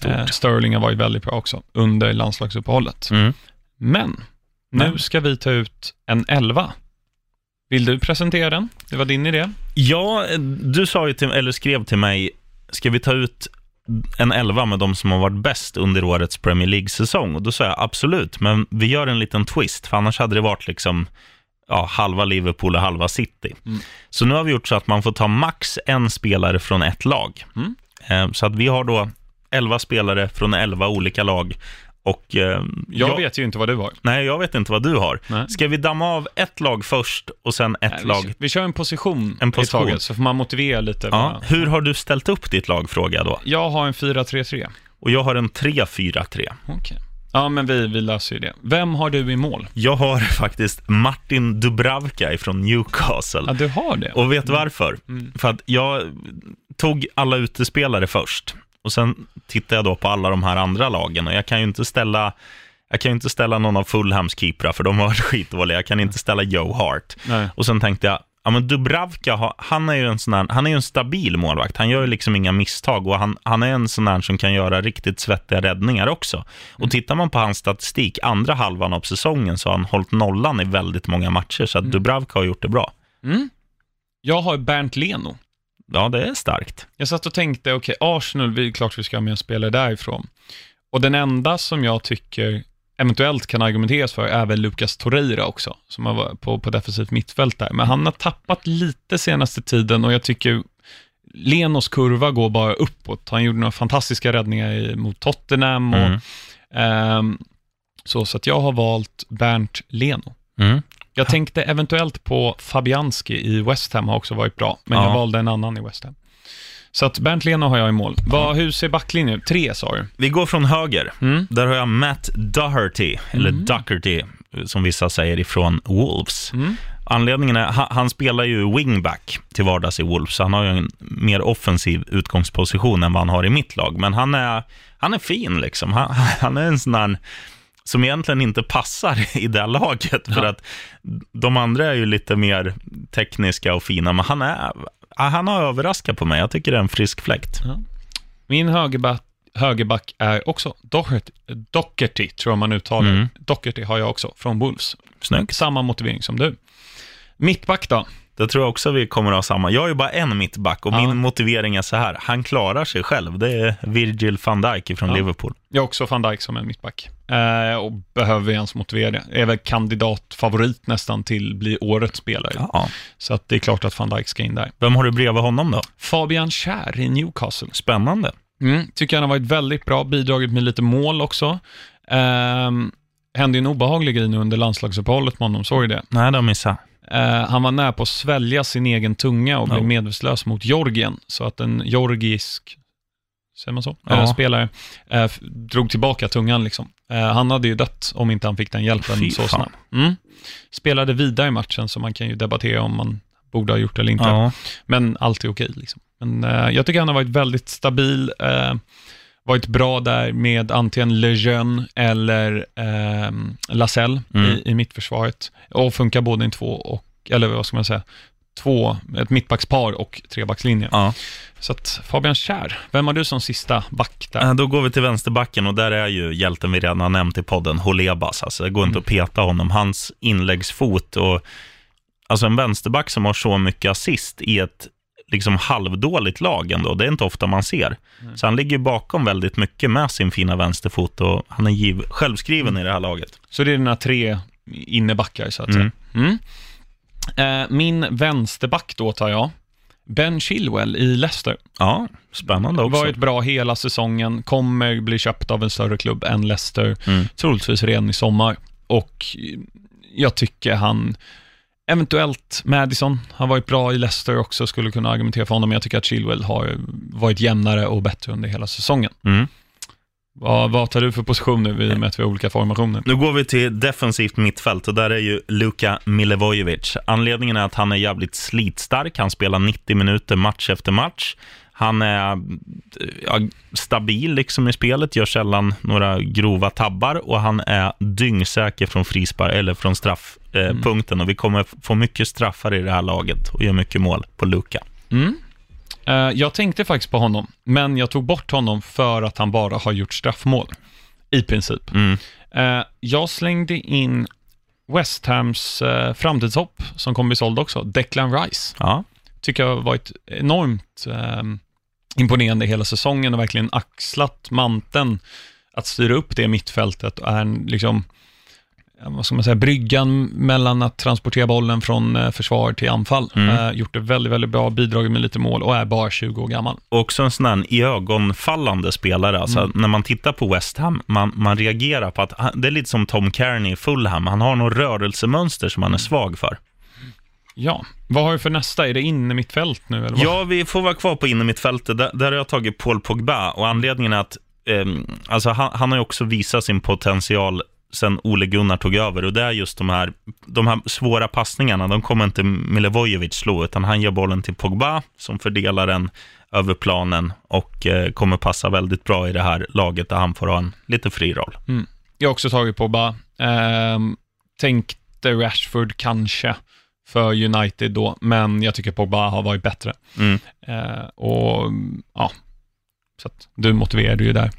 Eh, Sterling har varit väldigt bra också under landslagsuppehållet. Mm. Men, nu ska vi ta ut en elva. Vill du presentera den? Det var din idé. Ja, du sa ju till, eller skrev till mig, ska vi ta ut en elva med de som har varit bäst under årets Premier League-säsong? Och då sa jag absolut, men vi gör en liten twist, för annars hade det varit liksom ja, halva Liverpool och halva City. Mm. Så nu har vi gjort så att man får ta max en spelare från ett lag. Mm. Så att vi har då elva spelare från elva olika lag. Och, eh, jag, jag, vet ju inte vad du har. Nej, jag vet inte vad du har. Nej. Ska vi damma av ett lag först och sen ett nej, lag? Vi, vi kör en position, en position. i taget, så får man motivera lite. Ja. Hur har du ställt upp ditt lag, frågar jag då? Jag har en 4-3-3. Och jag har en 3-4-3. Okej. Okay. Ja, men vi, vi löser ju det. Vem har du i mål? Jag har faktiskt Martin Dubravka från Newcastle. Ja, du har det? Och vet varför? Mm. För att jag tog alla utespelare först. Och sen tittade jag då på alla de här andra lagen och jag kan ju inte ställa jag kan ju inte ställa någon av Fulhams keeprar, för de har varit skitdåliga. Jag kan inte ställa Joe Hart. Nej. Och sen tänkte jag, ja men Dubravka, han är ju en sån här, han är ju en stabil målvakt. Han gör ju liksom inga misstag och han, han är en sån där som kan göra riktigt svettiga räddningar också. Mm. Och tittar man på hans statistik, andra halvan av säsongen, så har han hållit nollan i väldigt många matcher, så att mm. Dubravka har gjort det bra. Mm. Jag har Bernt Leno. Ja, det är starkt. Jag satt och tänkte, okej, okay, Arsenal, vi, klart vi ska ha med en spelare därifrån. Och den enda som jag tycker eventuellt kan argumenteras för är väl Lucas Torreira också, som har varit på, på defensivt mittfält där. Men han har tappat lite senaste tiden och jag tycker Lenos kurva går bara uppåt. Han gjorde några fantastiska räddningar mot Tottenham. Och, mm. um, så, så att jag har valt Bernt Leno. Mm. Jag tänkte eventuellt på Fabianski i West Ham har också varit bra, men ja. jag valde en annan i West Ham. Så att Bernt Leno har jag i mål. Vad, hur ser backlinjen ut? Tre sa du? Vi går från höger. Mm. Där har jag Matt Doherty, eller mm. Duckerty, som vissa säger, ifrån Wolves. Mm. Anledningen är, han, han, spelar ju wingback till vardags i Wolves, så han har ju en mer offensiv utgångsposition än vad han har i mitt lag. Men han är, han är fin liksom. Han, han är en sån där som egentligen inte passar i det laget. För ja. att de andra är ju lite mer tekniska och fina, men han, är, han har överraskat på mig. Jag tycker det är en frisk fläkt. Ja. Min högerback, högerback är också Doherty, Doherty, tror jag man uttalar mm. Doherty har jag också, från Wolves. Snyggt. Samma motivering som du. Mittback då? Det tror jag också vi kommer att ha samma. Jag är ju bara en mittback och ja. min motivering är så här. Han klarar sig själv. Det är Virgil van Dijk från ja. Liverpool. Jag har också van Dijk som en mittback. Eh, och behöver ens motivera det. Är väl kandidatfavorit nästan till bli årets spelare. Ja. Så att det är klart att van Dijk ska in där. Vem har du bredvid honom då? Fabian Schär i Newcastle. Spännande. Mm, tycker han har varit väldigt bra, bidragit med lite mål också. Eh, hände en obehaglig grej nu under landslagsuppehållet med honom, såg du det? Nej, det missade Uh, han var nära på att svälja sin egen tunga och no. blev medvetslös mot Georgien, så att en georgisk säger man så? Ja. Uh, spelare uh, drog tillbaka tungan. Liksom. han hade ju dött om inte han fick den hjälpen Fy så snabbt. Mm. Spelade vidare i matchen, så man kan ju debattera om man borde ha gjort det eller inte. Ja. Men allt är okej. Liksom. Men jag tycker han har varit väldigt stabil varit bra där med antingen Lejeune eller eh, Lasell mm. i, i mittförsvaret. Och funkar både i två och, eller vad ska man säga, två, ett mittbackspar och trebackslinje. Ja. Så att Fabian Kär, vem har du som sista back där? Eh, Då går vi till vänsterbacken och där är ju hjälten vi redan har nämnt i podden, Holebas. Alltså, det går inte att peta honom. Hans inläggsfot och alltså en vänsterback som har så mycket assist i ett liksom halvdåligt lag ändå. Det är inte ofta man ser. Så han ligger bakom väldigt mycket med sin fina vänsterfot och han är giv, självskriven i det här laget. Så det är dina tre innebackar, så att säga. Eh, min vänsterback då tar jag. Ben Chilwell i Leicester. Ja, spännande också. Varit bra hela säsongen, kommer bli köpt av en större klubb än Leicester, Mm. troligtvis redan i sommar. Och jag tycker han, eventuellt Madison, har varit bra i Leicester också, skulle kunna argumentera för honom, men jag tycker att Chilwell har varit jämnare och bättre under hela säsongen. Mm. Vad, vad tar du för position nu i och med att vi har olika formationer? Nu går vi till defensivt mittfält och där är ju Luka Milivojevic. Anledningen är att han är jävligt slitstark. Han spelar 90 minuter match efter match. Han är ja, stabil liksom i spelet, gör sällan några grova tabbar och han är dyngsäker från frispark eller från straffpunkten. Eh, punkten. och vi kommer få mycket straffar i det här laget och göra mycket mål på Luka. Mm. Eh, jag tänkte faktiskt på honom, men jag tog bort honom för att han bara har gjort straffmål, i princip. Mm. Eh, jag slängde in West Hams eh, framtidshopp, som kommer bli såld också, Declan Rice. Ja. Tycker jag har varit enormt eh, imponerande hela säsongen och verkligen axlat manteln att styra upp det mittfältet och är liksom, vad ska man säga, bryggan mellan att transportera bollen från eh, försvar till anfall. Mm. Eh, gjort det väldigt, väldigt bra, bidragit med lite mål och är bara 20 år gammal. Också en sån här iögonfallande spelare. Alltså, Mm. När man tittar på West Ham, man, man reagerar på att han, det är lite som Tom Kearney i Fulham. Han har något rörelsemönster som han är svag för. Ja, vad har du för nästa? Är det inne mittfält nu? Eller vad? Ja, vi får vara kvar på innermittfältet. Där, där har jag tagit Paul Pogba och anledningen är att ehm, alltså han, han har ju också visat sin potential sen Ole Gunnar tog över och det är just de här, de här svåra passningarna, de kommer inte Milivojevic slå, utan han ger bollen till Pogba som fördelar den över planen och eh, kommer passa väldigt bra i det här laget där han får ha en lite fri roll. Jag har också tagit bara, ehm, tänkte Rashford kanske för United då, men jag tycker Pogba har varit bättre. Mm. Eh, och ja, så att du motiverade ju där.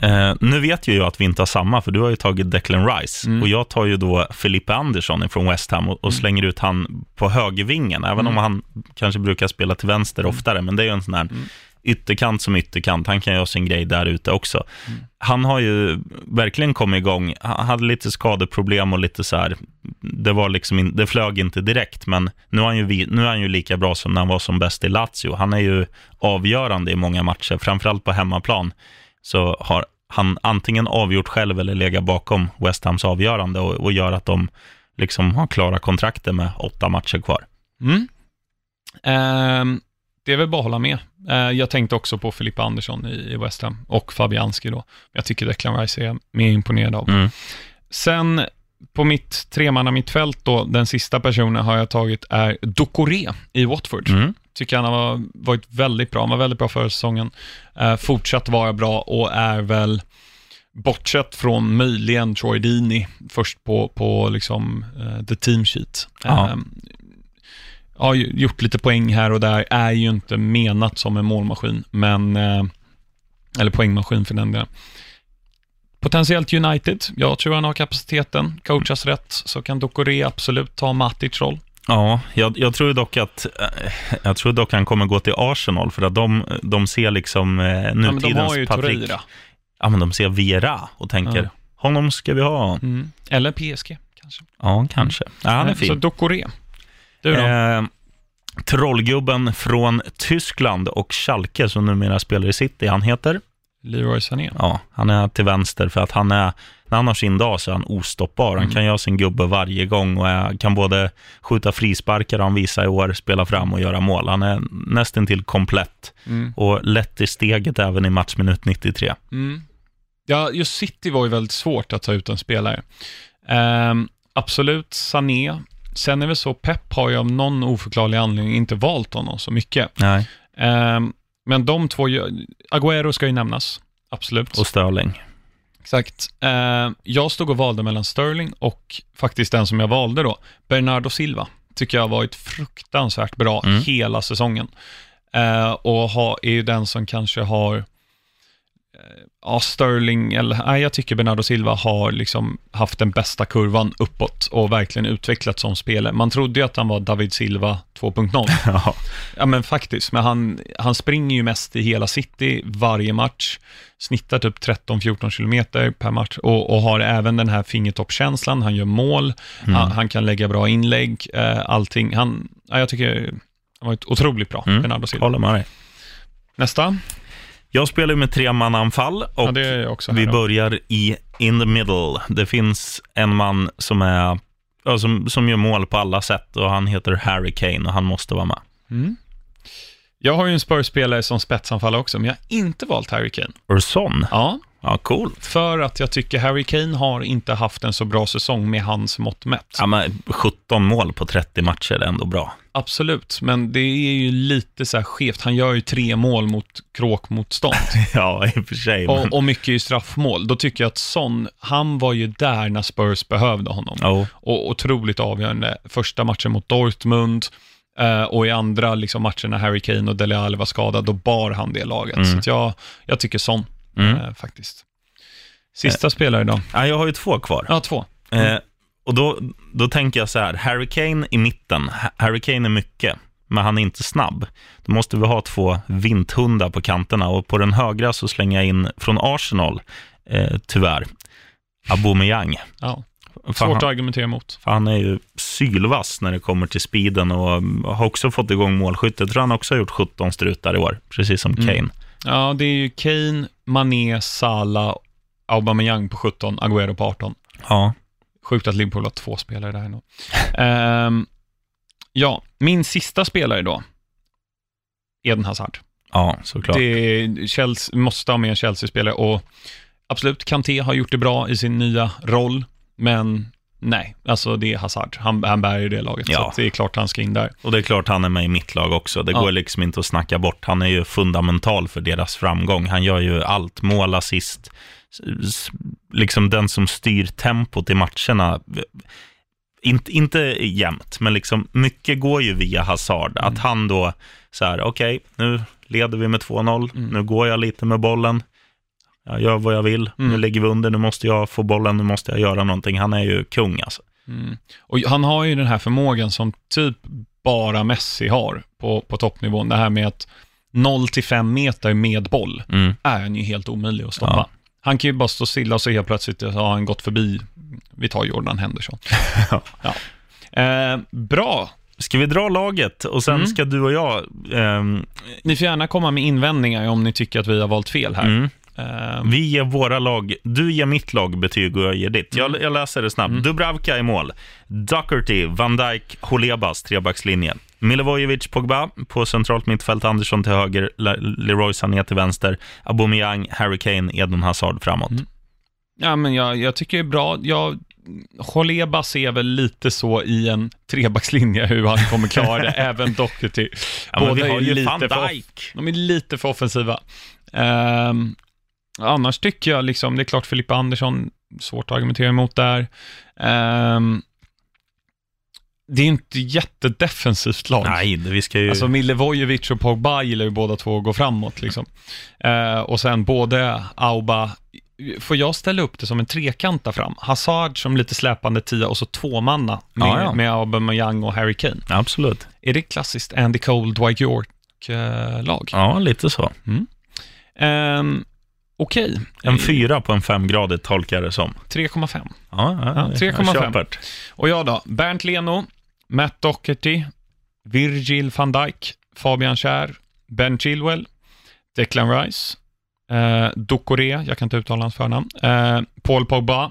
Eh, nu vet ju jag att vi inte har samma, för du har ju tagit Declan Rice Mm. och jag tar ju då Felipe Andersson från West Ham och, och slänger ut han på högervingen, även Mm. om han kanske brukar spela till vänster oftare, men det är ju en sån här Mm. ytterkant som ytterkant, han kan göra sin grej där ute också. Mm. Han har ju verkligen kommit igång, han hade lite skadeproblem och lite så här, det var liksom, in, det flög inte direkt, men nu är, han ju, nu är han ju lika bra som när han var som bäst i Lazio. Han är ju avgörande i många matcher, framförallt på hemmaplan så har han antingen avgjort själv eller legat bakom West Hams avgörande och, och gör att de liksom har klara kontrakter med åtta matcher kvar. Mm. Ehm, det är väl bara att hålla med. Eh, jag tänkte också på Filippa Andersson i, i West Ham och Fabianski då. Jag tycker Declan Rice är mer imponerad av. Mm. Sen på mitt tremanna mittfält då, den sista personen har jag tagit är Dokore i Watford. Mm. Tycker han har varit väldigt bra. Han var väldigt bra förra säsongen. Eh, fortsatt vara bra och är väl, bortsett från möjligen Troy Deeney, först på, på liksom, eh, the team sheet. Eh, har gjort lite poäng här och där, är ju inte menat som en målmaskin, men, eh, eller poängmaskin för den delen. Potentiellt United, jag tror han har kapaciteten, coachas rätt, så kan Dokore absolut ta Matic roll. Ja, jag, jag tror dock att eh, jag tror dock han kommer gå till Arsenal för att de, de ser liksom eh, Ja, men de nutidens har ju. Torreira. Ja, men de ser Viera och tänker, Ja. honom ska vi ha. Mm. Eller PSG kanske. Ja, kanske. Ja, han är Eh, Så fin. Dokore. Du då? Eh, trollgubben från Tyskland och Schalke som numera spelar i City, han heter? Leroy Sané. Ja, han är till vänster för att han är, när han har sin dag så är han ostoppbar. Han Mm. kan göra sin gubbe varje gång och är, kan både skjuta frisparkar, han visar i år, spela fram och göra mål. Han är nästan till komplett Mm. och lätt i steget även i matchminut 93. Mm. Ja, just City var ju väldigt svårt att ta ut en spelare. Ehm, absolut, Sané. Sen är det så, Pep har ju av någon oförklarlig anledning inte valt honom så mycket. Nej, Ehm, men de två, Agüero ska ju nämnas, absolut. och Sterling. Exakt. Ehm, jag stod och valde mellan Sterling och faktiskt den som jag valde då, Bernardo Silva. Tycker jag har varit fruktansvärt bra Mm. hela säsongen. Eh, och ha, är ju den som kanske har, eh, ja, Sterling, eller nej, jag tycker Bernardo Silva har liksom haft den bästa kurvan uppåt och verkligen utvecklats som spelare. Man trodde ju att han var David Silva 2.0. Ja. Ja men faktiskt, men han, han springer ju mest i hela city varje match, snittar typ 13-14 kilometer per match och, och har även den här fingertoppkänslan, han gör mål, han, han kan lägga bra inlägg, eh, allting. Han, ja, jag tycker han var otroligt bra, Mm. Bernardo Silva. Håller med dig. Nästa, Jag spelar med tremananfall och ja, det är jag också. här vi då. börjar i in the middle. Det finns en man som, är, ja, som, som gör mål på alla sätt och han heter Harry Kane och han måste vara med. Mm. Jag har ju en Spurs-spelare som spetsanfallare också, men jag har inte valt Harry Kane. Urson? Ja, Ja, cool. för att jag tycker Harry Kane har inte haft en så bra säsong med hans mått mätt. Ja, men 17 mål på 30 matcher är ändå bra. Absolut, men det är ju lite så här skevt. Han gör ju tre mål mot kråkmotstånd Ja, i och för sig. Men... och, och mycket i straffmål. Då tycker jag att Son, han var ju där när Spurs behövde honom. Ja, Och otroligt avgörande. Första matchen mot Dortmund eh, och i andra liksom, matchen när Harry Kane och Dele Alli var skadad, då bar han det laget. Mm. Så jag, jag tycker Son, Mm. eh, faktiskt. Sista spelare då? Ja, jag har ju två kvar. Ja, två. Eh, och då, då tänker jag så här, Harry Kane i mitten. Ha- Harry Kane är mycket, men han är inte snabb. Då måste vi ha två vinthundar på kanterna och på den högra så slänger jag in från Arsenal, eh, tyvärr, Aubameyang. Ja. Svårt att argumentera emot. för han är ju sylvass när det kommer till speeden och mm, har också fått igång målskyttet. Jag tror han också har gjort 17 strutar i år, precis som Mm. Kane. Ja, det är ju Kane, Mané, Salah, Aubameyang på 17, Agüero på 18. Ja, Sjukt att Liverpool har två spelare där ändå. Ehm, ja, min sista spelare då, Eden Hazard. ja såklart. Det Chelsea, måste ha med en Chelsea-spelare och absolut, Kanté har gjort det bra i sin nya roll, men nej, alltså det är Hazard. Han, han bär ju det laget, Ja. så det är klart han ska in där. Och det är klart han är med i mitt lag också. Det Ja. går liksom inte att snacka bort. Han är ju fundamental för deras framgång. Han gör ju allt, mål, assist, liksom den som styr tempot i matcherna. Inte, inte jämt, men liksom mycket går ju via Hazard. Att han då, så här, okej, nu leder vi med 2-0, Mm. nu går jag lite med bollen. Jag gör vad jag vill, nu Mm. ligger vi under, nu måste jag få bollen, nu måste jag göra någonting. Han är ju kung alltså. Mm. Och han har ju den här förmågan som typ bara Messi har på, på toppnivån. Det här med att 0 till 5 meter med boll Mm. är han ju helt omöjlig att stoppa. Ja. Han kan ju bara stå stilla och så helt plötsligt har han gått förbi, vi tar Jordan Henderson. Ja. ja. Eh, bra, Ska vi dra laget och sen Mm. ska du och jag ehm, ni får gärna komma med invändningar om ni tycker att vi har valt fel här. Mm. Eh, Vi ger våra lag, du ger mitt lagbetyg och jag ger ditt. Jag, jag läser det snabbt. Dubravka i mål. Doherty, Van Dijk, Holebas, trebackslinje. Milivojevic, Pogba på centralt mittfält, Andersson till höger, Le- Leroy Sané till vänster, Aubameyang, Harry Kane, Eden Hazard framåt. Ja, men jag, jag tycker det är bra. Jag, Holeba ser väl lite så i en trebackslinje hur han kommer klara det, även Doherty. Ja, Båda vi har är ju lite Van för. De är lite för offensiva. Ehm, annars tycker jag liksom, det är klart Filippa Andersson, svårt att argumentera emot där. Ehm, det är inte jättedefensivt lag. Nej, vi ska ju... Alltså Milivojevic och Pogba gillar ju båda två att gå framåt liksom. Eh, och sen både Auba, får jag ställa upp det som en trekant där fram? Hazard som lite släpande tia och så tvåmanna med, Ja, ja. med Aubameyang och Harry Kane. Absolut. Är det klassiskt Andy Cole, Dwight York-lag? Ja, lite så. Ehm, Okej, En fyra på en femgradig tolkar jag det som. 3,5. Ja, ja, Ja, 3,5. jag köper. Och jag då? Bernt Leno, Matt Doherty, Virgil van Dijk, Fabian Schär, Ben Chilwell, Declan Rice, eh, Dokore, jag kan inte uttala hans förnamn, eh, Paul Pogba,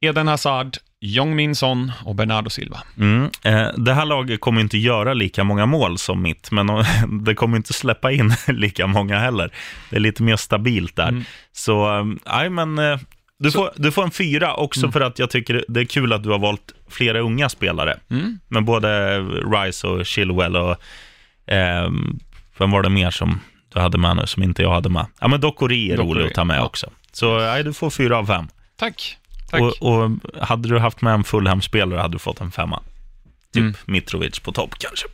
Eden Hazard, Jong Min Son och Bernardo Silva. Mm. Eh, det här laget kommer inte göra lika många mål som mitt, men det kommer inte släppa in lika många heller. Det är lite mer stabilt där. Mm. Så, eh, nej men, eh, du, får, du får en fyra också Mm. för att jag tycker det är kul att du har valt flera unga spelare. Mm. Men både Rice och Chilwell och, eh, vem var det mer som du hade med nu som inte jag hade med? Ja men Dokori är rolig att ta med också. Så nej, du får fyra av fem. Tack. Och, och hade du haft med en Fulham-spelare hade du fått en femma. Typ Mm. Mitrovic på topp kanske.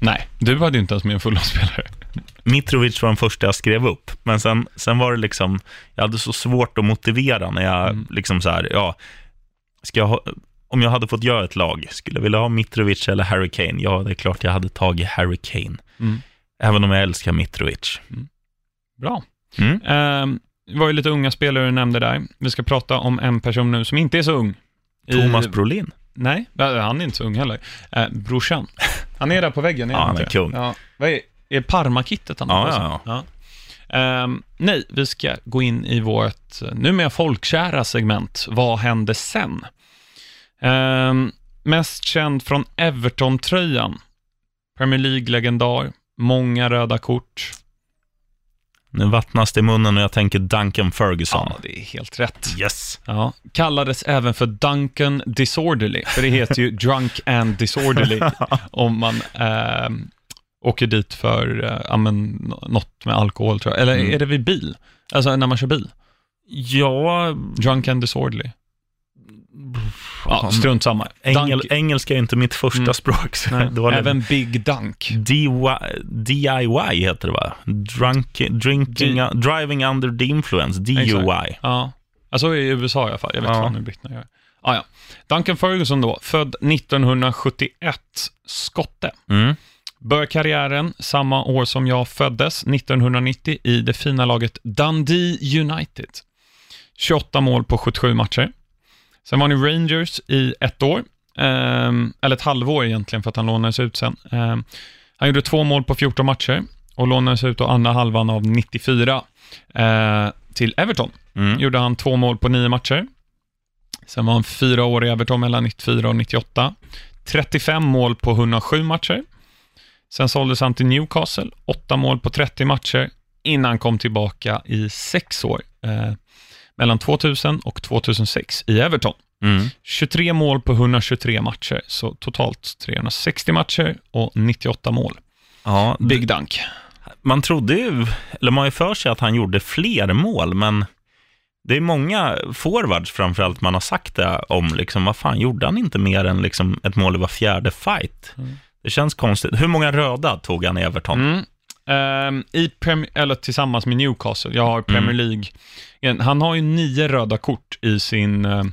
Nej, du hade ju inte ens med en fotbollsspelare. Mitrovic var den första jag skrev upp, men sen, sen var det liksom, jag hade så svårt att motivera när jag Mm. liksom så här, ja, ska jag ha, om jag hade fått göra ett lag, skulle jag vilja ha Mitrovic eller Harry Kane? Ja, det är klart jag hade tagit Harry Kane, Mm. även om jag älskar Mitrovic. Bra. Mm. Ehm, det var ju lite unga spelare du nämnde där. Vi ska prata om en person nu som inte är så ung. I- Thomas Brolin. Nej, ja, han är inte så ung heller. Eh, brorsan. Han är där på väggen. Ja, han är kung. Ja. Vad är, är Parma-kittet han har Ja, sig? ja, ja. Ehm, nej, vi ska gå in i vårt eh, numera folkkära segment. Vad hände sen? Ehm, mest känd från Everton-tröjan. Premier League-legendar. Många röda kort. Nu vattnas det i munnen och jag tänker Duncan Ferguson. Ja, det är helt rätt. Yes. Ja, kallades även för Duncan Disorderly, för det heter ju Drunk and Disorderly om man eh, åker dit för eh, ja, men, nå- något med alkohol, tror jag. Eller Mm. är det vid bil? Alltså när man kör bil? Ja, Drunk and Disorderly. Ja, strunt samma. engel, engelska är inte mitt första Mm. språk. Även Big Dunk. DIY, heter det va? Drunk, drinking, D- driving under the influence, DUI. Ja, alltså i USA i alla fall. Jag vet Ja. fan hur britterna gör. Ah, ja. Duncan Ferguson då, född 1971, skotte. Mm. Började karriären samma år som jag föddes, 1990, i det fina laget Dundee United. 28 mål på 77 matcher. Sen var han i Rangers i ett år, ehm, eller ett halvår egentligen för att han lånades ut sen. Ehm, han gjorde två mål på 14 matcher och lånades ut då andra halvan av 94 eh, till Everton. Mm. Gjorde han två mål på nio matcher. Sen var han fyra år i Everton mellan 94 och 98. 35 mål på 107 matcher. Sen såldes han till Newcastle, åtta mål på 30 matcher, innan han kom tillbaka i sex år, eh, mellan 2000 och 2006 i Everton. Mm. 23 mål på 123 matcher, så totalt 360 matcher och 98 mål. Ja, Big Dunk. man trodde ju, eller man har ju för sig att han gjorde fler mål, men det är många forwards framförallt man har sagt det om, liksom, vad fan, gjorde han inte mer än liksom, ett mål i var fjärde fight? Mm. Det känns konstigt. Hur många röda tog han i Everton? Mm. Ehm, I Prem- eller tillsammans med Newcastle. Jag har Premier Mm. League. Han har ju nio röda kort i sin, eh,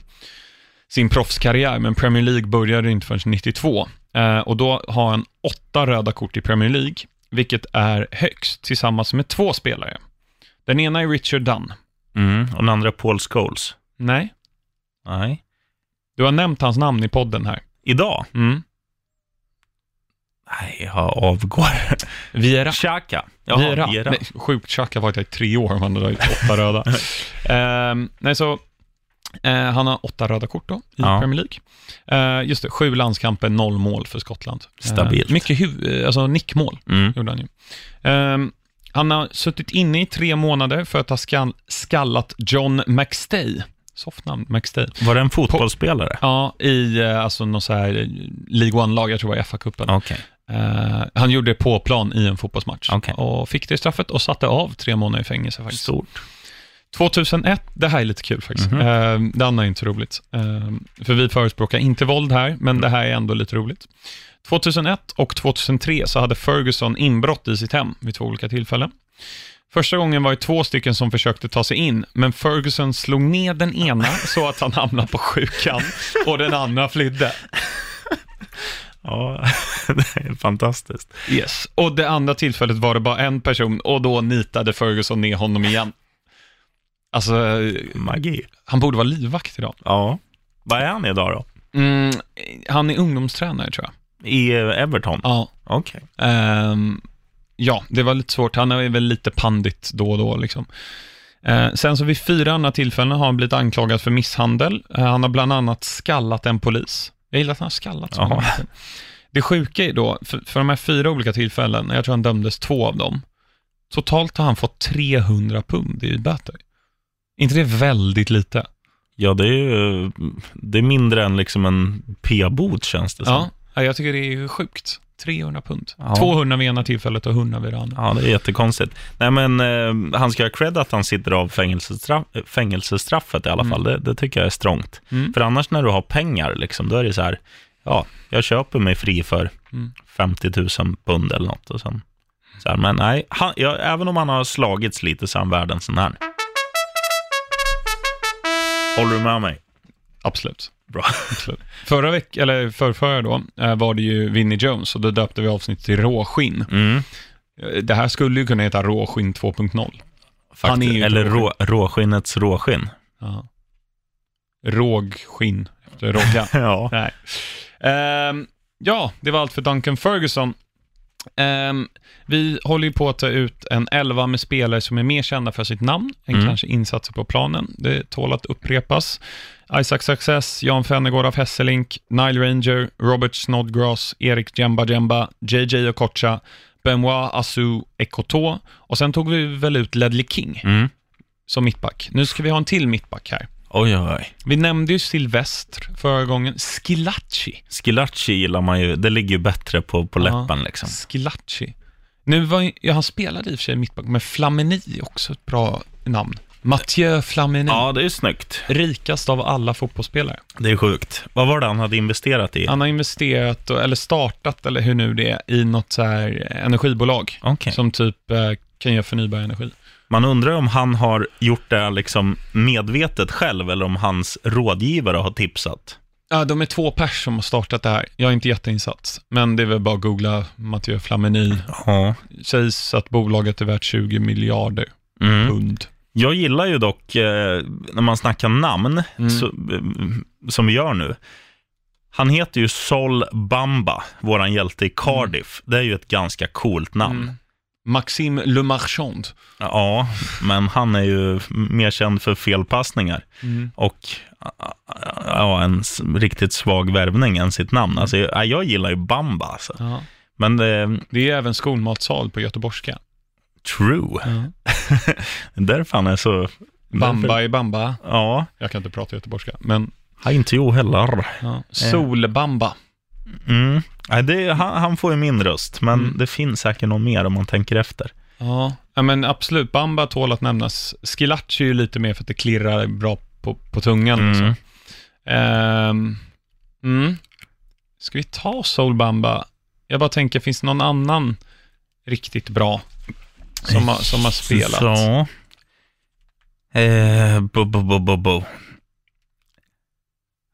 sin proffskarriär, men Premier League började inte förrän 92. Eh, och då har han åtta röda kort i Premier League, vilket är högst tillsammans med två spelare. Den ena är Richard Dunn. Mm. Och den andra Paul Scholes? Nej, Nej. du har nämnt hans namn i podden här. Idag? Mm. Nej, jag avgår. Viera. Xhaka. Ja, Vieira. Vieira. Nej, sjukt, har varit där i tre år, han har åtta röda. Ehm, nej, så eh, han har åtta röda kort då i Ja. Premier League. Eh, just det, sju landskamper, noll mål för Skottland. Eh, Stabilt. mycket hu- eh, alltså nickmål Mm. gjorde han ju. Ehm, han har suttit inne i tre månader för att ha skall- skallat John McStay. Soft namn, McStay. Var det en fotbollsspelare? Ja, i alltså någon så här League One-lag, jag tror det var FA-cupen. Okej. Eh, han gjorde det på plan i en fotbollsmatch Okej. och fick det straffet och satte av tre månader i fängelse faktiskt. Stort. 2001, det här är lite kul faktiskt. Mhm. Eh, det andra är inte roligt. Eh, för vi förespråkar inte våld här, men det här är ändå lite roligt. 2001 och 2003 så hade Ferguson inbrott i sitt hem vid två olika tillfällen. Första gången var det två stycken som försökte ta sig in, men Ferguson slog ner den ena så att han hamnade på sjukan och den andra flydde. Ja, det är fantastiskt. Yes. Och det andra tillfället var det bara en person och då nitade Ferguson ner honom igen. Alltså, Magi. han borde vara livvakt idag. Ja. Vad är han idag då? Mm, han är ungdomstränare tror jag. I Everton? Ja. Okej. Ehm, ja, det var lite svårt. Han är väl lite pandit då och då. Liksom. Eh, sen så vid fyra andra tillfällen har han blivit anklagad för misshandel. Eh, han har bland annat skallat en polis. Jag gillar att han har skallat så Ja. Det sjuka är då, för, för de här fyra olika tillfällen, jag tror han dömdes två av dem, totalt har han fått 300 pund i böter. inte det väldigt lite? Ja, det är ju det är mindre än liksom en p-bot känns det som. Ja, ja, jag tycker det är sjukt. 300 pund. Ja. 200 vid ena tillfället och 100 vid det andra. Ja, det är jättekonstigt. Nej, men eh, han ska ha cred att han sitter av fängelsestraff, fängelsestraffet i alla Mm. fall. Det, det tycker jag är strångt. Mm. För annars när du har pengar, liksom, då är det så här, ja, jag köper mig fri för Mm. 50 000 pund eller något. Och sen, så här, men nej, han, ja, även om han har slagits lite så är han värd en sån här. Håller du med mig? Absolut. Bra. Förra veckan, eller förrförra då, eh, var det ju Vinnie Jones och då döpte vi avsnittet till Råskinn. Mm, Eh, Det här skulle ju kunna heta Råskinn 2.0. Han är faktiskt. ju Eller rå, råskinnets råskinn. Ja. Rågskinn efter råga. ja. Nej. Ehm, ja, det var allt för Duncan Ferguson. Ehm, vi håller ju på att ta ut en elva med spelare som är mer kända för sitt namn än Mm. kanske insatser på planen. Det tål att upprepas. Isaac Success, Jan Fennegård av Hesselink, Nile Ranger, Robert Snodgrass, Erik Jemba Jemba, JJ Okocha, Benoit Asu Ekoto och sen tog vi väl ut Ledley King Mm. som mittback. Nu ska vi ha en till mittback här. Oj, oj, oj. Vi nämnde ju Silvestr förra gången. Skilacci. Skilacci gillar man ju. Det ligger ju bättre på, på Ja. läppen liksom. Skilacci. Nu var ju- ja, han spelade i och för sig mittback, men Flamini också ett bra namn. Mathieu Flamini. Ja, det är snyggt. Rikast av alla fotbollsspelare. Det är sjukt. Vad var det han hade investerat i? Han har investerat, eller startat, eller hur nu det är, i något så här energibolag. Okej. Som typ eh, kan göra förnybar energi. Man undrar om han har gjort det liksom medvetet själv eller om hans rådgivare har tipsat. Ja, de är två pers som har startat det här. Jag är inte jätteinsatt, men det är väl bara att googla Mathieu Flamini. Ja. Sägs att bolaget är värt 20 miljarder Mm. pund. Jag gillar ju dock, eh, när man snackar namn, Mm. så, eh, som vi gör nu. Han heter ju Sol Bamba, våran hjälte i Cardiff. Det är ju ett ganska coolt namn. Mm. Maxime Le Marchand. Ja, men han är ju mer känd för felpassningar och ja, en riktigt svag värvning än sitt namn. Alltså, jag, jag gillar ju Bamba, alltså. Ja. men eh, Det är även skolmatsal på göteborgska. true. Därför han är så... Bamba i bamba. Ja, Jag kan inte prata göteborgska, men har inte jag heller. ja. Solbamba. Mm. Nej, det, han, han får ju min röst, men Mm. det finns säkert någon mer om man tänker efter. Ja. ja, men absolut. Bamba tål att nämnas. Skilacci är ju lite mer för att det klirrar bra på, på tungan. Mm. Liksom. Ehm, mm. Ska vi ta Solbamba? Jag bara tänker, finns det någon annan riktigt bra som har, som har spelat? Så. Eh, bo, bo, bo, bo, bo.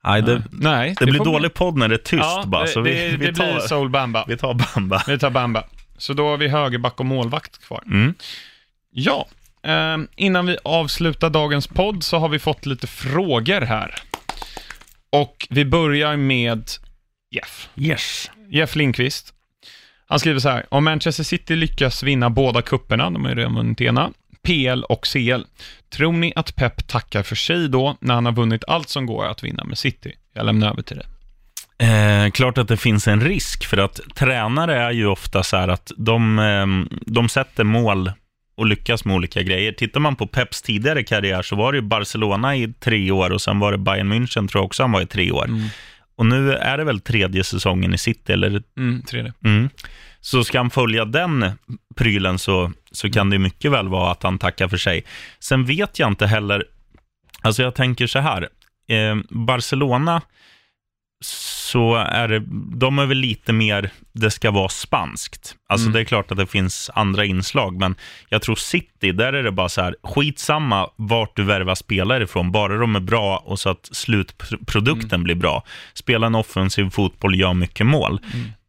Nej, det, Nej, Nej, det blir dålig podd när det är tyst ja, bara, det, så vi, det, vi, det blir tar, Solbamba. vi tar Bamba. Vi tar Bamba. Så då har vi högerback och målvakt kvar. Mm. Ja, eh, innan vi avslutar dagens podd så har vi fått lite frågor här. Och vi börjar med Jeff. Yes. Jeff Lindqvist. Han skriver så här, om Manchester City lyckas vinna båda kupperna, de har ju redan vunnit ena, PL och CL, tror ni att Pep tackar för sig då när han har vunnit allt som går att vinna med City? Jag lämnar över till dig. Eh, klart att det finns en risk, för att tränare är ju ofta så här att de, eh, de sätter mål och lyckas med olika grejer. Tittar man på Peps tidigare karriär så var det ju Barcelona i tre år och sen var det Bayern München tror jag också han var i tre år. Mm. Och nu är det väl tredje säsongen i City, eller Mm, tredje. Mm. Så ska han följa den prylen så, så kan det mycket väl vara att han tackar för sig. Sen vet jag inte heller, alltså jag tänker så här, eh, Barcelona, så är det, de är väl lite mer, det ska vara spanskt. Alltså Mm. det är klart att det finns andra inslag, men jag tror City, där är det bara så här, skitsamma vart du värvar spelare ifrån, bara de är bra och så att slutprodukten blir bra. Spela en offensiv fotboll, gör mycket mål.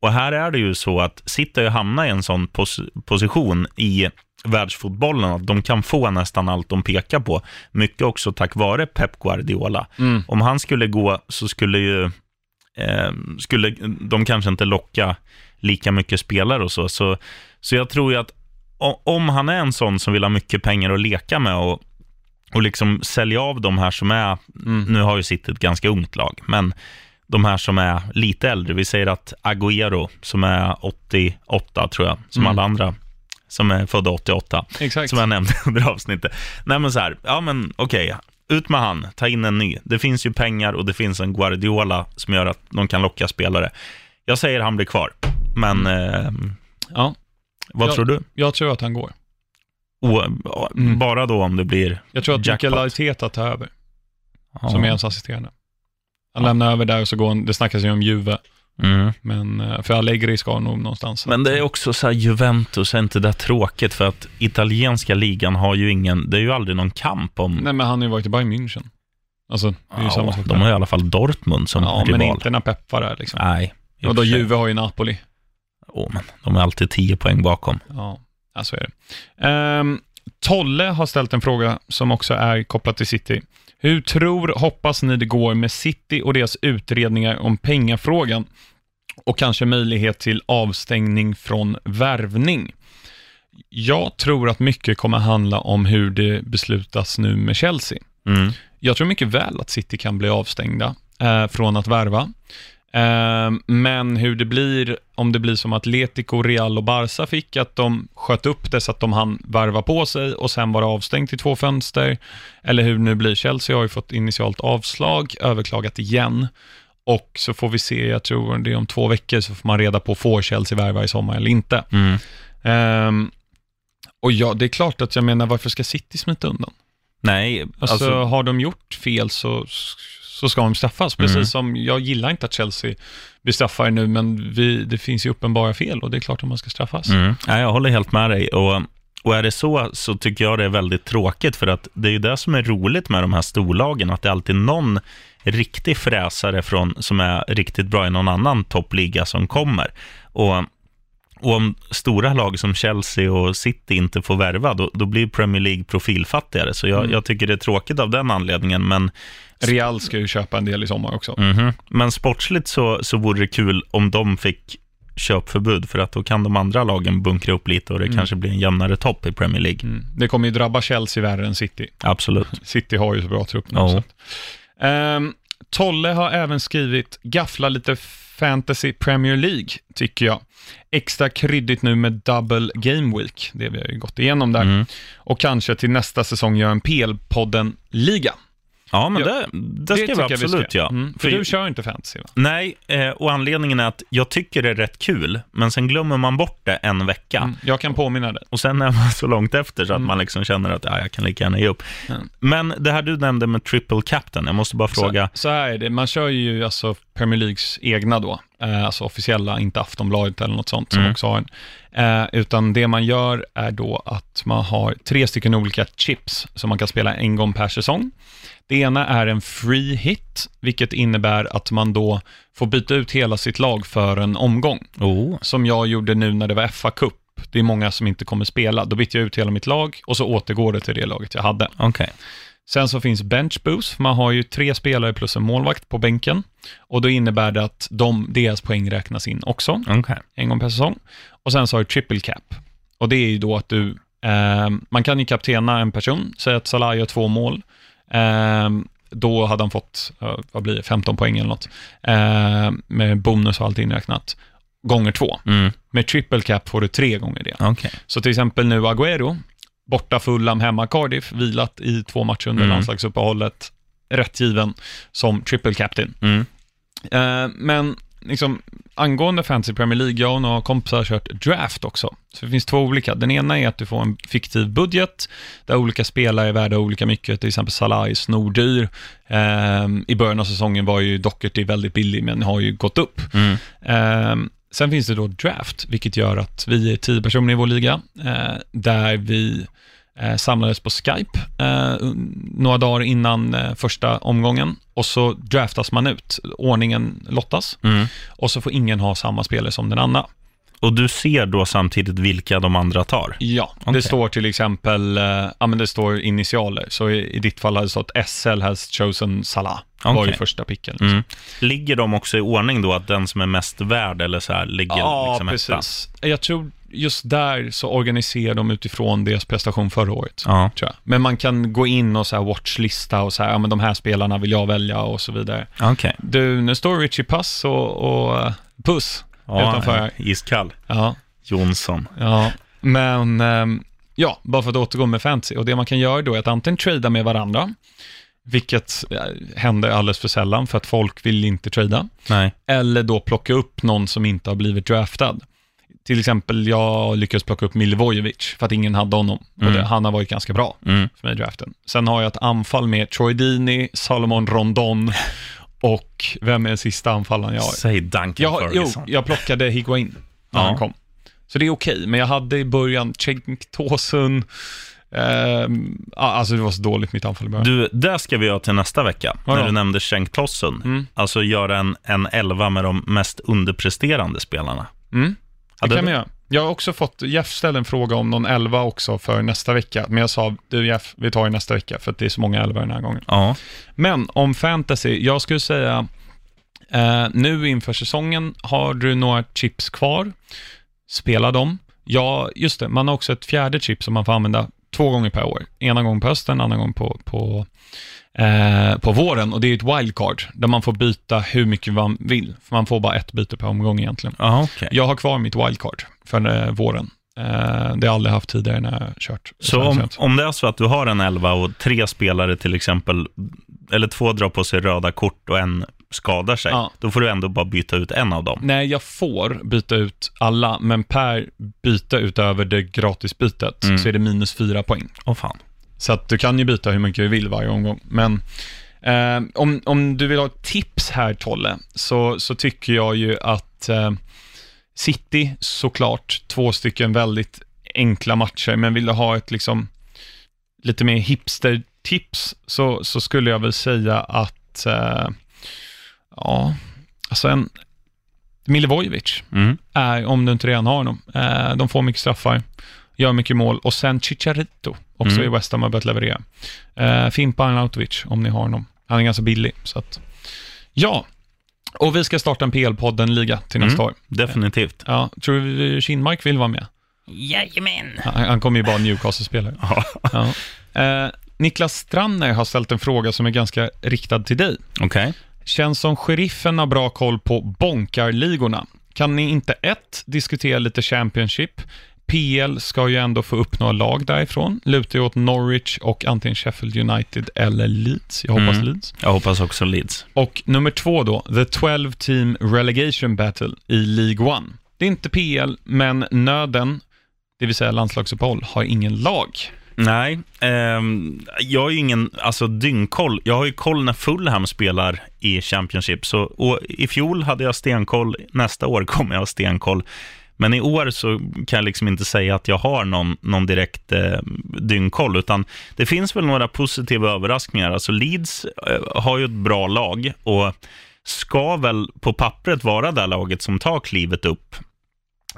Och här är det ju så att City hamnat i en sån pos- position i världsfotbollen att de kan få nästan allt de pekar på. Mycket också tack vare Pep Guardiola. Mm. Om han skulle gå så skulle ju eh, skulle de kanske inte locka lika mycket spelare och så. Så, så jag tror ju att om han är en sån som vill ha mycket pengar att leka med och, och liksom sälja av de här som är, Mm. nu har ju City ett ganska ungt lag, men de här som är lite äldre, vi säger att Agüero som är 88 tror jag, som Mm. alla andra som är födda 88, Exakt. som jag nämnde under avsnittet. Nej men så här, ja men okej, ut med han, ta in en ny. Det finns ju pengar och det finns en Guardiola som gör att de kan locka spelare. Jag säger han blir kvar, men eh, Ja, vad Ja. tror du? jag tror att han går. O, Mm. Bara då om det blir Jag tror att. Mikael Arteta tar över, ja. som är hans assisterande. Han Ja. lämnar över där och så går han, det snackas ju om Juve, Mm. Men eh, för Allegri ska nog någonstans. Men det är också så här, Juventus, är inte det tråkigt? För att italienska ligan har ju ingen, det är ju aldrig någon kamp om... Nej, men han har ju varit i Bayern München. Alltså, det är ju samma Ja, sak de har i alla fall Dortmund som Ja, rival. men inte när Pep var där liksom. Nej. Och då. Juve har ju Napoli. Åh, men de är alltid tio poäng bakom. Ja, ja så är det. Ehm, Tolle har ställt en fråga som också är kopplad till City. Hur tror, hoppas ni det går med City och deras utredningar om pengafrågan och kanske möjlighet till avstängning från värvning? Jag tror att mycket kommer handla om hur det beslutas nu med Chelsea. Mm. Jag tror mycket väl att City kan bli avstängda eh, från att värva. Eh, men hur det blir, om det blir som Atletico, Real och Barca fick, att de sköt upp det så att de hann värva på sig och sen var det avstängt i två fönster. Eller hur det nu blir. Chelsea har ju fått initialt avslag, överklagat igen. Och så får vi se, jag tror det är om två veckor, så får man reda på, får Chelsea värva i sommar eller inte? Mm. Ehm, och ja, det är klart att jag menar, varför ska City smita undan? Nej, Alltså, alltså, har de gjort fel så, så ska de straffas. Precis Mm. som, jag gillar inte att Chelsea blir straffade nu, men vi, det finns ju uppenbara fel och det är klart att man ska straffas. mm. Nej, jag håller helt med dig. Och, och är det så, så tycker jag det är väldigt tråkigt, för att det är ju det som är roligt med de här storlagen, att det är alltid någon riktig fräsare från, som är riktigt bra i någon annan toppliga som kommer. Och, och om stora lag som Chelsea och City inte får värva, då, då blir Premier League profilfattigare. Så jag, Mm. jag tycker det är tråkigt av den anledningen, men Real ska ju köpa en del i sommar också. Mhm. Men sportsligt så, så vore det kul om de fick köpförbud, för att då kan de andra lagen bunkra upp lite och det Mm. kanske blir en jämnare topp i Premier League. Mm. Det kommer ju drabba Chelsea värre än City. Absolut. City har ju så bra trupp nu. Att- Ehm, Tolle har även skrivit, gaffla lite fantasy Premier League, tycker jag. Extra kryddigt nu med double game week, det vi har ju gått igenom där. Mm. Och kanske till nästa säsong gör en PL-podden-liga. Ja, men Ja, det, det ska vi absolut göra. Mm, för För- du kör inte fantasy va? Nej, eh, och anledningen är att jag tycker det är rätt kul, men sen glömmer man bort det en vecka. Mm, jag kan påminna dig. Och sen är man så långt efter så att Mm. man liksom känner att ja, jag kan lika gärna ge upp. Mm. Men det här du nämnde med triple captain, jag måste bara fråga. Så, så här är det, man kör ju alltså Premier Leagues egna då, eh, alltså officiella, inte Aftonbladet eller något sånt som Mm. också har en. Eh, utan det man gör är då att man har tre stycken olika chips som man kan spela en gång per säsong. Det ena är en free hit, vilket innebär att man då får byta ut hela sitt lag för en omgång. Oh. Som jag gjorde nu när det var FA Cup. Det är många som inte kommer spela. Då bytte jag ut hela mitt lag och så återgår det till det laget jag hade. Okej. Sen så finns bench boost, man har ju tre spelare plus en målvakt på bänken. Och då innebär det att de, deras poäng räknas in också, Okej. en gång per säsong. Och sen så har du triple cap. Och det är ju då att du, eh, man kan ju kaptena en person, säg att Salah gör två mål. Eh, då hade han fått, eh, vad blir det, 15 poäng eller något. Eh, med bonus och allt inräknat. Gånger två. Mm. Med triple cap får du tre gånger det. Okej. Så till exempel nu Agüero, borta Fulham, hemma Cardiff, vilat i två matcher under Mm. landslagsuppehållet, rätt given som triple captain. Mm. Eh, men liksom, angående Fantasy Premier League, jag och några kompisar har kört draft också. Så det finns två olika. Den ena är att du får en fiktiv budget, där olika spelare är värda olika mycket, till exempel Salah är snordyr. Eh, I början av säsongen var ju Docherty väldigt billig, men har ju gått upp. Mm. Eh, sen finns det då draft, vilket gör att vi är tio personer i vår liga, eh, där vi samlades på Skype eh, några dagar innan eh, första omgången och så draftas man ut. Ordningen lottas Mm. och så får ingen ha samma spelare som den andra. Och du ser då samtidigt vilka de andra tar? Ja, Okej. det står till exempel, eh, ja men det står initialer, så i, i ditt fall hade det stått SL has chosen Salah, var ju första picken. liksom. Mm. Ligger de också i ordning då, att den som är mest värd eller så här ligger Ja, liksom etta? precis. Jag tror just där så organiserar de utifrån deras prestation förra året. Ja. Men man kan gå in och så här watchlista och så här, ja men de här spelarna vill jag välja och så vidare. okej. Du, nu står Richie Pass och, och eh, Puss Ja, utanför här. iskall. Ja, Jonsson. ja. Men ehm, ja, bara för att återgå med fantasy. Och det man kan göra då är att antingen trada med varandra, vilket eh, händer alldeles för sällan för att folk vill inte trada. Eller då plocka upp någon som inte har blivit draftad. Till exempel, jag lyckades plocka upp Milivojevic för att ingen hade honom. Och Mm. det, han har varit ganska bra Mm. för mig i draften. Sen har jag ett anfall med Troy Deeney, Salomon Rondon Och vem är sista anfallaren jag har? Säg Duncan Jag, har- jo, Ferguson. jag plockade Higuain när Ja. han kom. Så det är okej, men jag hade i början Cenk Tosun, ja, alltså det var så dåligt mitt anfall i början. Du, det ska vi göra till nästa vecka, Vadå? när du nämnde Cenk Tosun. Mm. Alltså göra en, en elva med de mest underpresterande spelarna. Mm, det Hade kan du- vi göra. Jag har också fått, Jeff ställde en fråga om någon elva också för nästa vecka, men jag sa, du Jeff, vi tar det nästa vecka, för att det är så många elva den här gången. Ja. Men om fantasy, jag skulle säga, eh, nu inför säsongen har du några chips kvar, spela dem. Ja, just det, man har också ett fjärde chip som man får använda två gånger per år. Ena gången på hösten, andra gången på, på, eh, på våren och det är ett wildcard där man får byta hur mycket man vill. För man får bara ett byte per omgång egentligen. Jaha, okej. Jag har kvar mitt wildcard för eh, våren. Eh, det har jag aldrig haft tidigare när jag har kört. Så om, om det är så att du har en elva och tre spelare till exempel, eller två drar på sig röda kort och en skadar sig, Ja. då får du ändå bara byta ut en av dem. Nej, jag får byta ut alla, men per byte utöver det gratisbytet Mm. så är det minus fyra poäng. Åh fan. Så att du kan ju byta hur mycket du vill varje omgång. Men eh, om, om du vill ha ett tips här, Tolle, så, så tycker jag ju att eh, City, såklart, två stycken väldigt enkla matcher, men vill du ha ett liksom lite mer hipster-tips så, så skulle jag väl säga att, eh, ja, alltså en Milivojevic Mm. är, om du inte redan har honom, eh, de får mycket straffar, gör mycket mål och sen Chicharito, också Mm. i West Ham har börjat leverera. Eh, Fimpa Arnautovic, om ni har honom. Han är ganska billig, så att, ja. Och vi ska starta en PL-podden-liga till nästa Mm. år. Definitivt. Ja, tror du Kinmark vill vara med? Jajamän. Han, han kommer ju bara Newcastle-spelare. Ja. Eh, Niklas Stranner har ställt en fråga som är ganska riktad till dig. Okej. Känns som sheriffen har bra koll på bonkarligorna. Kan ni inte ett, diskutera lite Championship? PL ska ju ändå få upp några lag därifrån. Lutar ju åt Norwich och antingen Sheffield United eller Leeds. Jag hoppas Mm. Leeds. Jag hoppas också Leeds. Och nummer två då, The 12 Team Relegation Battle i League One. Det är inte PL, men nöden, det vill säga landslagsuppehåll, har ingen lag. Nej, ehm, jag har ju ingen alltså, dyngkoll. Jag har ju koll när Fulham spelar i Championship. Så, och I fjol hade jag stenkoll, nästa år kommer jag ha stenkoll. Men i år så kan jag liksom inte säga att jag har någon, någon direkt eh, dyngkoll, utan det finns väl några positiva överraskningar. Alltså Leeds eh, har ju ett bra lag och ska väl på pappret vara det laget som tar klivet upp.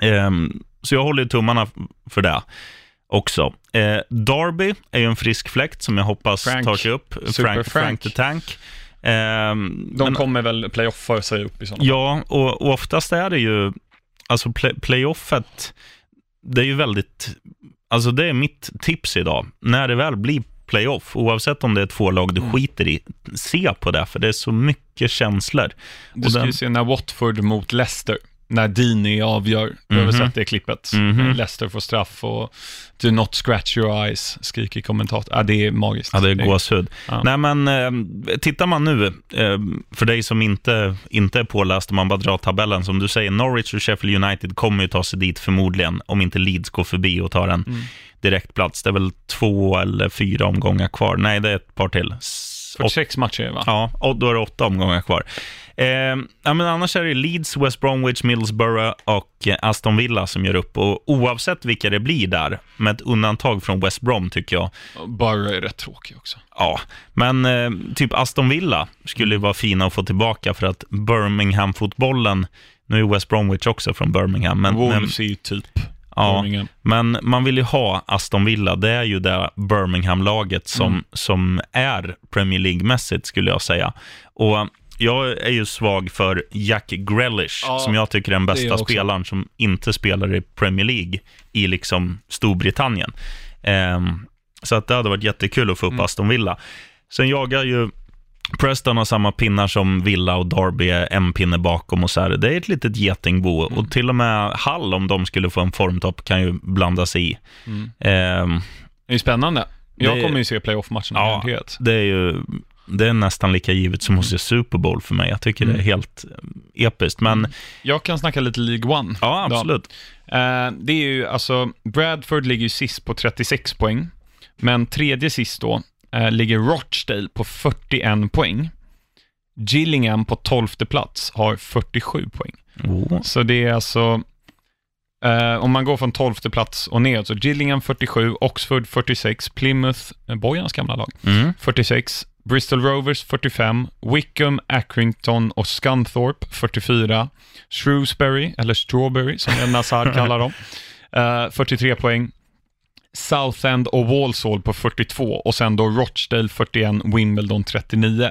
Ehm, så jag håller tummarna för det också. Eh, Darby är ju en frisk fläkt som jag hoppas Frank. tar sig upp. Super Frank, Frank. The Tank. Ehm, De men- kommer väl playoffa sig upp i sådana Ja, och, och oftast är det ju, alltså play, playoffet, det är ju väldigt, alltså det är mitt tips idag. När det väl blir playoff, oavsett om det är två lag du Mm. skiter i, se på det, för det är så mycket känslor. Du ska ju se när Watford mot Leicester, när Dini avgör. Du har väl Mhm. sett det klippet? Mhm. Leicester får straff och do not scratch your eyes, skriker kommentator. Ja, det är magiskt. Ja, det är gåshud. Ja. Nej, men eh, tittar man nu, eh, för dig som inte, inte är påläst, om man bara drar tabellen, som du säger, Norwich och Sheffield United kommer ju ta sig dit förmodligen, om inte Leeds går förbi och tar en Mm. direktplats. Det är väl två eller fyra omgångar kvar. Nej, det är ett par till. S- 46 matcher, va? Ja, och då är det åtta omgångar kvar. Eh, ja, men annars är det Leeds, West Bromwich, Middlesbrough och eh, Aston Villa som gör upp. Och oavsett vilka det blir där, med ett undantag från West Brom tycker jag, Borough är rätt tråkig också. Ja, men eh, typ Aston Villa skulle vara fina att få tillbaka för att Birmingham-fotbollen, nu är West Bromwich också från Birmingham, men, Wolves är ju typ ja, Birmingham. men man vill ju ha Aston Villa, det är ju det Birmingham-laget som, Mm. som är Premier League-mässigt skulle jag säga. Och jag är ju svag för Jack Grealish, Ja, som jag tycker är den är bästa också. spelaren som inte spelar i Premier League i liksom Storbritannien. Ehm, så att det hade varit jättekul att få upp Mm. Aston Villa. Sen jagar ju Preston har samma pinnar som Villa och Derby är en pinne bakom och så här. Det är ett litet getingbo Mm. och till och med Hall, om de skulle få en formtopp, kan ju blanda sig i. Mm. Ehm, Det är spännande. Jag Det- kommer ju se playoff-matcherna Ja. det är ju det är nästan lika givet som att se Super Bowl för mig. Jag tycker det är Mm. helt eh, episkt. Men Jag kan snacka lite League One. ja, absolut. Eh, det är ju alltså, Bradford ligger ju sist på 36 poäng, men tredje sist då eh, ligger Rochdale på 41 poäng. Gillingham på tolfte plats har 47 poäng. Oh. Så det är alltså, eh, om man går från tolfte plats och ner, så Gillingham 47, Oxford 46, Plymouth, eh, Bojans gamla lag, Mm. 46, Bristol Rovers 45, Wickham, Accrington och Scunthorpe 44, Shrewsbury, eller Strawberry som Nazar kallar dem, eh, 43 poäng. Southend och Walsall på 42 och sen då Rochdale 41, Wimbledon 39.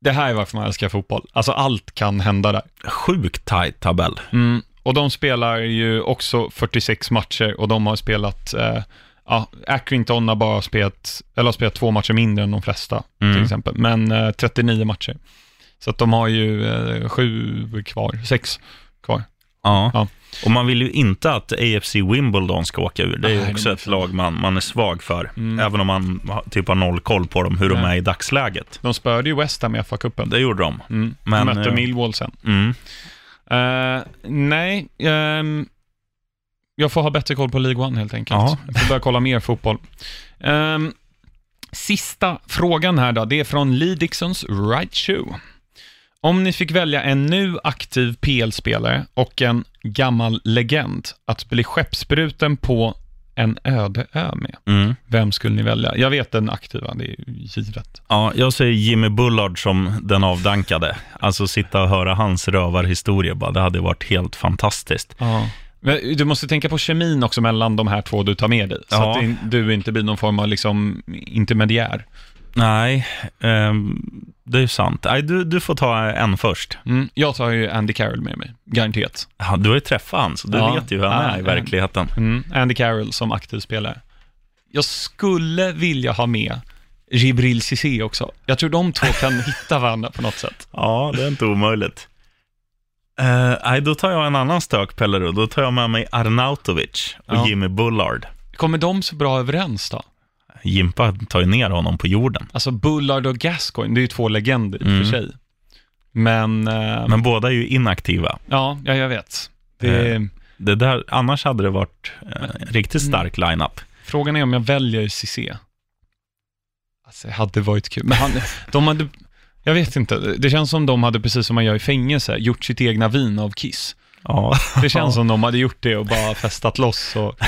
Det här är varför man älskar fotboll. Alltså allt kan hända där. Sjukt tajt tabell. Mm. Och de spelar ju också 46 matcher och de har spelat, eh, ja, Accrington har bara spelat, eller har spelat två matcher mindre än de flesta Mm. till exempel, men eh, 39 matcher. Så att de har ju eh, sju kvar, sex kvar. Ja. Ja. Och man vill ju inte att AFC Wimbledon ska åka ur. Det är ju också de är ett lag man, man är svag för. Mm. Även om man typ har noll koll på dem, hur de Nej. är i dagsläget. De spöade ju West Ham i FA-cupen. Det gjorde de. Mm. Men, de mötte eh, Millwall sen. Mm. Eh, nej, ehm, jag får ha bättre koll på League One helt enkelt. Ja. Jag får börja kolla mer fotboll. Ehm, sista frågan här då, det är från Lee Dixons Right Shoe. Om ni fick välja en nu aktiv PL-spelare och en gammal legend att bli skeppsbruten på en öde ö med, Mm. vem skulle ni välja? Jag vet den aktiva, det är givet. Ja, jag säger Jimmy Bullard som den avdankade. Alltså sitta och höra hans rövarhistoria bara, det hade varit helt fantastiskt. Ja. Men Du måste tänka på kemin också mellan de här två du tar med dig, så Ja. att du inte blir någon form av liksom intermediär. Nej, ehm, det är ju sant. Nej, du, du får ta en först. Mm, jag tar ju Andy Carroll med mig, garanterat. Ja, du har ju träffat han, så du Ja. vet ju hur han är i verkligheten. Mm, Andy Carroll som aktiv spelare. Jag skulle vilja ha med Jibril Cissé också. Jag tror de två kan hitta varandra på något sätt. Ja, det är inte omöjligt. Uh, nej, då tar jag en annan stök, Pelleru. Då tar jag med mig Arnautovic och Ja. Jimmy Bullard. Kommer de så bra överens då? Jimpa tar ju ner honom på jorden. Alltså Bullard och Gascoigne, det är ju två legender i Mm. för sig. Men, eh, Men båda är ju inaktiva. ja, ja, jag vet. Det, Eh. Det där, annars hade det varit eh, riktigt Mm. stark lineup. Frågan är om jag väljer Cissé. Alltså, det hade varit kul. Men han, de hade, jag vet inte, det känns som de hade, precis som man gör i fängelse, gjort sitt egna vin av Kiss. Ja, Det känns som de hade gjort det och bara festat loss. Och...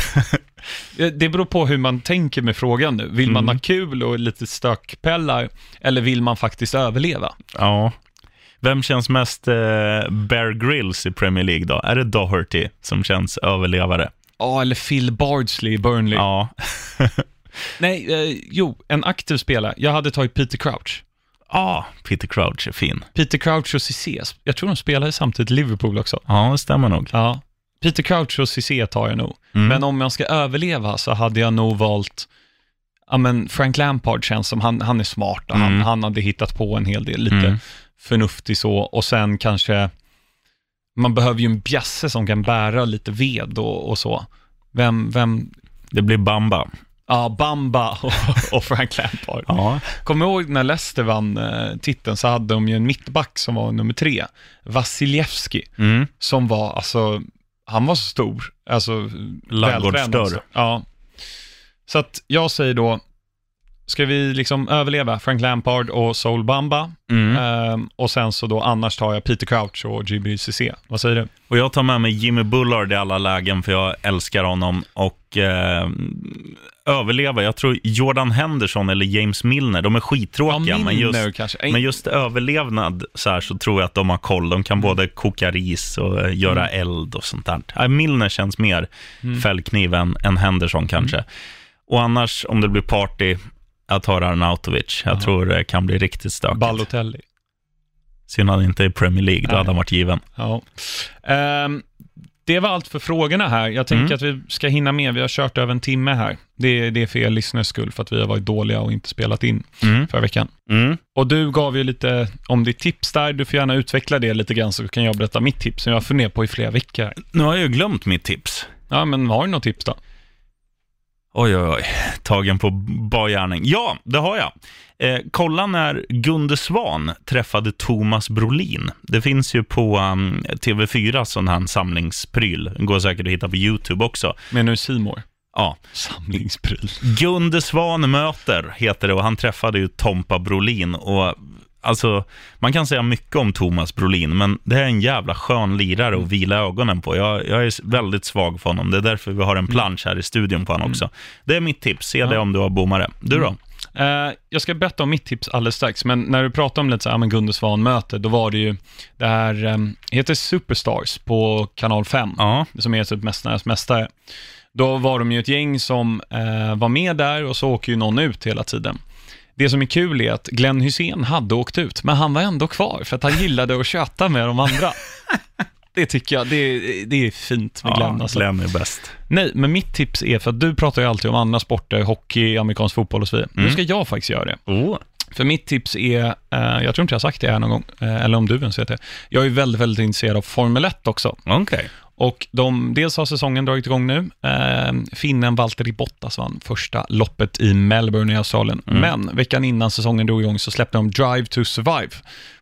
Det beror på hur man tänker med frågan nu. Vill man Mm. ha kul och lite stökpellar, eller vill man faktiskt överleva? ja. Vem känns mest eh, Bear Grylls i Premier League då? Är det Doherty som känns överlevare? Ja, eller Phil Bardsley i Burnley. Ja. Nej, eh, jo, en aktiv spelare. Jag hade tagit Peter Crouch. Ja, Peter Crouch är fin. Peter Crouch och Cissé, jag tror de spelade samtidigt i Liverpool också. Ja, det stämmer nog. Ja. Peter Crouch och Cissé tar jag nog. Mm. Men om jag ska överleva så hade jag nog valt, ja men Frank Lampard känns som, han, han är smart och han, Mm. han hade hittat på en hel del, lite Mm. förnuftig så. Och sen kanske, man behöver ju en bjasse som kan bära lite ved och, och så. Vem, vem, Det blir Bamba. Ja Bamba och, och Frank Lampard. Ja. Kommer ihåg när Leicester vann eh, titeln så hade de ju en mittback som var nummer tre, Vasiljevski, Mm. som var, alltså, han var så stor, alltså vältränad. Ja. Så att jag säger då, ska vi liksom överleva Frank Lampard och Soul Bamba, Mm. ehm, och sen så då annars tar jag Peter Crouch och Cissé. Vad säger du? Och jag tar med mig Jimmy Bullard i alla lägen, för jag älskar honom. Och eh, överleva, jag tror Jordan Henderson eller James Milner, de är skittråkiga, men just, kanske. men just överlevnad så, här, så tror jag att de har koll. De kan både koka ris och eh, göra eld och sånt där. Milner känns mer Mm. fällkniv än, än Henderson kanske. Och annars, om det blir party, jag tar Arnautovic. Jag Ja. tror det kan bli riktigt stökigt. Balotelli. Synd att han inte i Premier League, då Nej. hade han varit given. Ja. Ehm, det var allt för frågorna här. Jag tänker Mm. att vi ska hinna med. Vi har kört över en timme här. Det, det är för er lyssnares skull, för att vi har varit dåliga och inte spelat in Mm. förra veckan. Mm. Och du gav ju lite om ditt tips där. Du får gärna utveckla det lite grann, så kan jag berätta mitt tips som jag har funderat på i flera veckor. Nu har jag ju glömt mitt tips. Ja, men har du något tips då? Oj, oj, oj. Tagen på bar gärning. Ja, det har jag. Eh, kolla när Gunde Svan träffade Thomas Brolin. Det finns ju på um, TV4 sån här samlingspryl. Den går säkert att hitta på YouTube också. Menar du Simor? Ja, Samlingspryl. Gunde Svan möter, heter det, och han träffade ju Tompa Brolin. Och alltså, man kan säga mycket om Thomas Brolin, men det är en jävla skön lirare att vila ögonen på. Jag, jag är väldigt svag för honom. Det är därför vi har en plansch här i studion på honom också. Det är mitt tips. Se det om du har bommare. Du då? Eh, jag ska berätta om mitt tips alldeles strax, men när du pratar om lite så här, men Gunde Svan-möte, då var det ju, det här eh, heter Superstars på kanal 5, Ja. som är typ Mästarnas Mästare. Då var de ju ett gäng som eh, var med där och så åker ju någon ut hela tiden. Det som är kul är att Glenn Hussein hade åkt ut, men han var ändå kvar för att han gillade att köta med de andra. Det tycker jag, det, är- det är fint med Glenn. Ja, Alltså. Glenn är bäst. Nej, men mitt tips är, för att du pratar ju alltid om andra sporter, hockey, amerikansk fotboll och så vidare. Nu ska jag faktiskt göra det. Oh. För mitt tips är, eh, jag tror inte jag har sagt det här någon gång, eh, eller om du ens vet det. Jag är väldigt, väldigt intresserad av Formel 1 också. Okej. Och de, dels har säsongen dragit igång nu. Eh, finnen Valtteri Bottas vann första loppet i Melbourne i Australien. Men veckan innan säsongen drog igång så släppte de Drive to Survive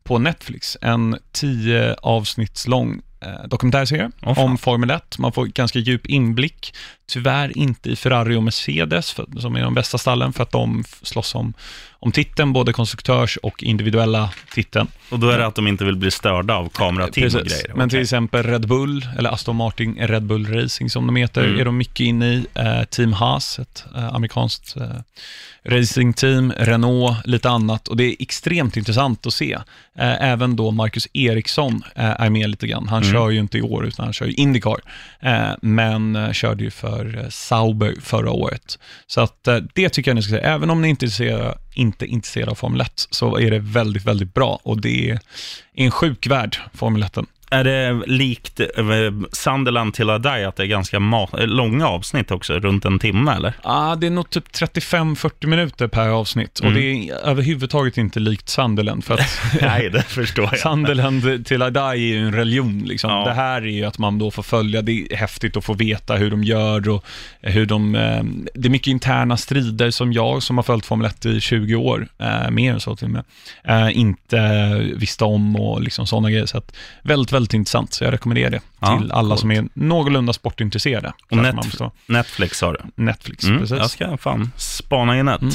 på Netflix. En tio avsnitts lång eh, dokumentärserie fan. om Formel 1. Man får ganska djup inblick. Tyvärr inte i Ferrari och Mercedes, för, som är de bästa stallen, för att de slåss om, om titeln, både konstruktörs och individuella titeln. Och då är det att de inte vill bli störda av kamerateam och grejer. Men till exempel Red Bull, eller Aston Martin Red Bull Racing som de heter, Mm. är de mycket inne i. Eh, Team Haas, ett eh, amerikanskt eh, racingteam, Renault, lite annat. Och det är extremt intressant att se. Eh, även då Marcus Eriksson eh, är med lite grann. Han Mm. kör ju inte i år, utan han kör ju Indycar. Eh, men körde ju för för eh, Sauber förra året. Så att eh, det tycker jag ni ska se. Även om ni inte är intresserade, inte intresserade av Formel 1, så är det väldigt, väldigt bra. Och det är en sjuk värld, Formel 1. Är det likt eh, Sunderland till Adai, att det är ganska långa avsnitt också, runt en timme eller? Ja, det är nog typ 35-40 minuter per avsnitt och Mm. det är överhuvudtaget inte likt Sunderland för att Nej, det förstår jag. Sunderland till Adai är ju en religion. Liksom. Ja. Det här är ju att man då får följa, det är häftigt att få veta hur de gör och hur de... Eh, det är mycket interna strider som jag, som har följt Formel 1 i 20 år, eh, mer än så till och med, eh, inte visste om och liksom sådana grejer. Så att, väldigt, väldigt intressant, så jag rekommenderar det Ja, till alla coolt. som är någorlunda sportintresserade. Och Så att Net- man förstår. Netflix har du. Netflix, Mm, precis. jag ska fan spana in ett. Mm.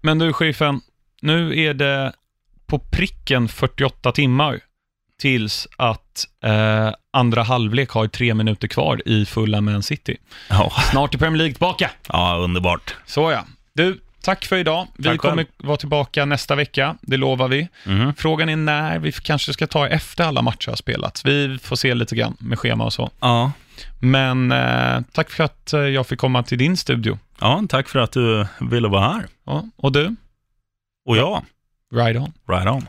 Men du, chefen, nu är det på pricken 48 timmar tills att eh, andra halvlek har tre minuter kvar i fulla Man City. Ja. Snart är Premier League tillbaka. ja, underbart. Så ja. Du, tack för idag. Vi Tack kommer själv. vara tillbaka nästa vecka, det lovar vi. Mhm. Frågan är när vi kanske ska ta efter alla matcher har spelats. Vi får se lite grann med schema och så. Ja. Men eh, tack för att eh, jag fick komma till din studio. ja, tack för att du ville vara här. Ja, och du, Och jag, ride on. right on.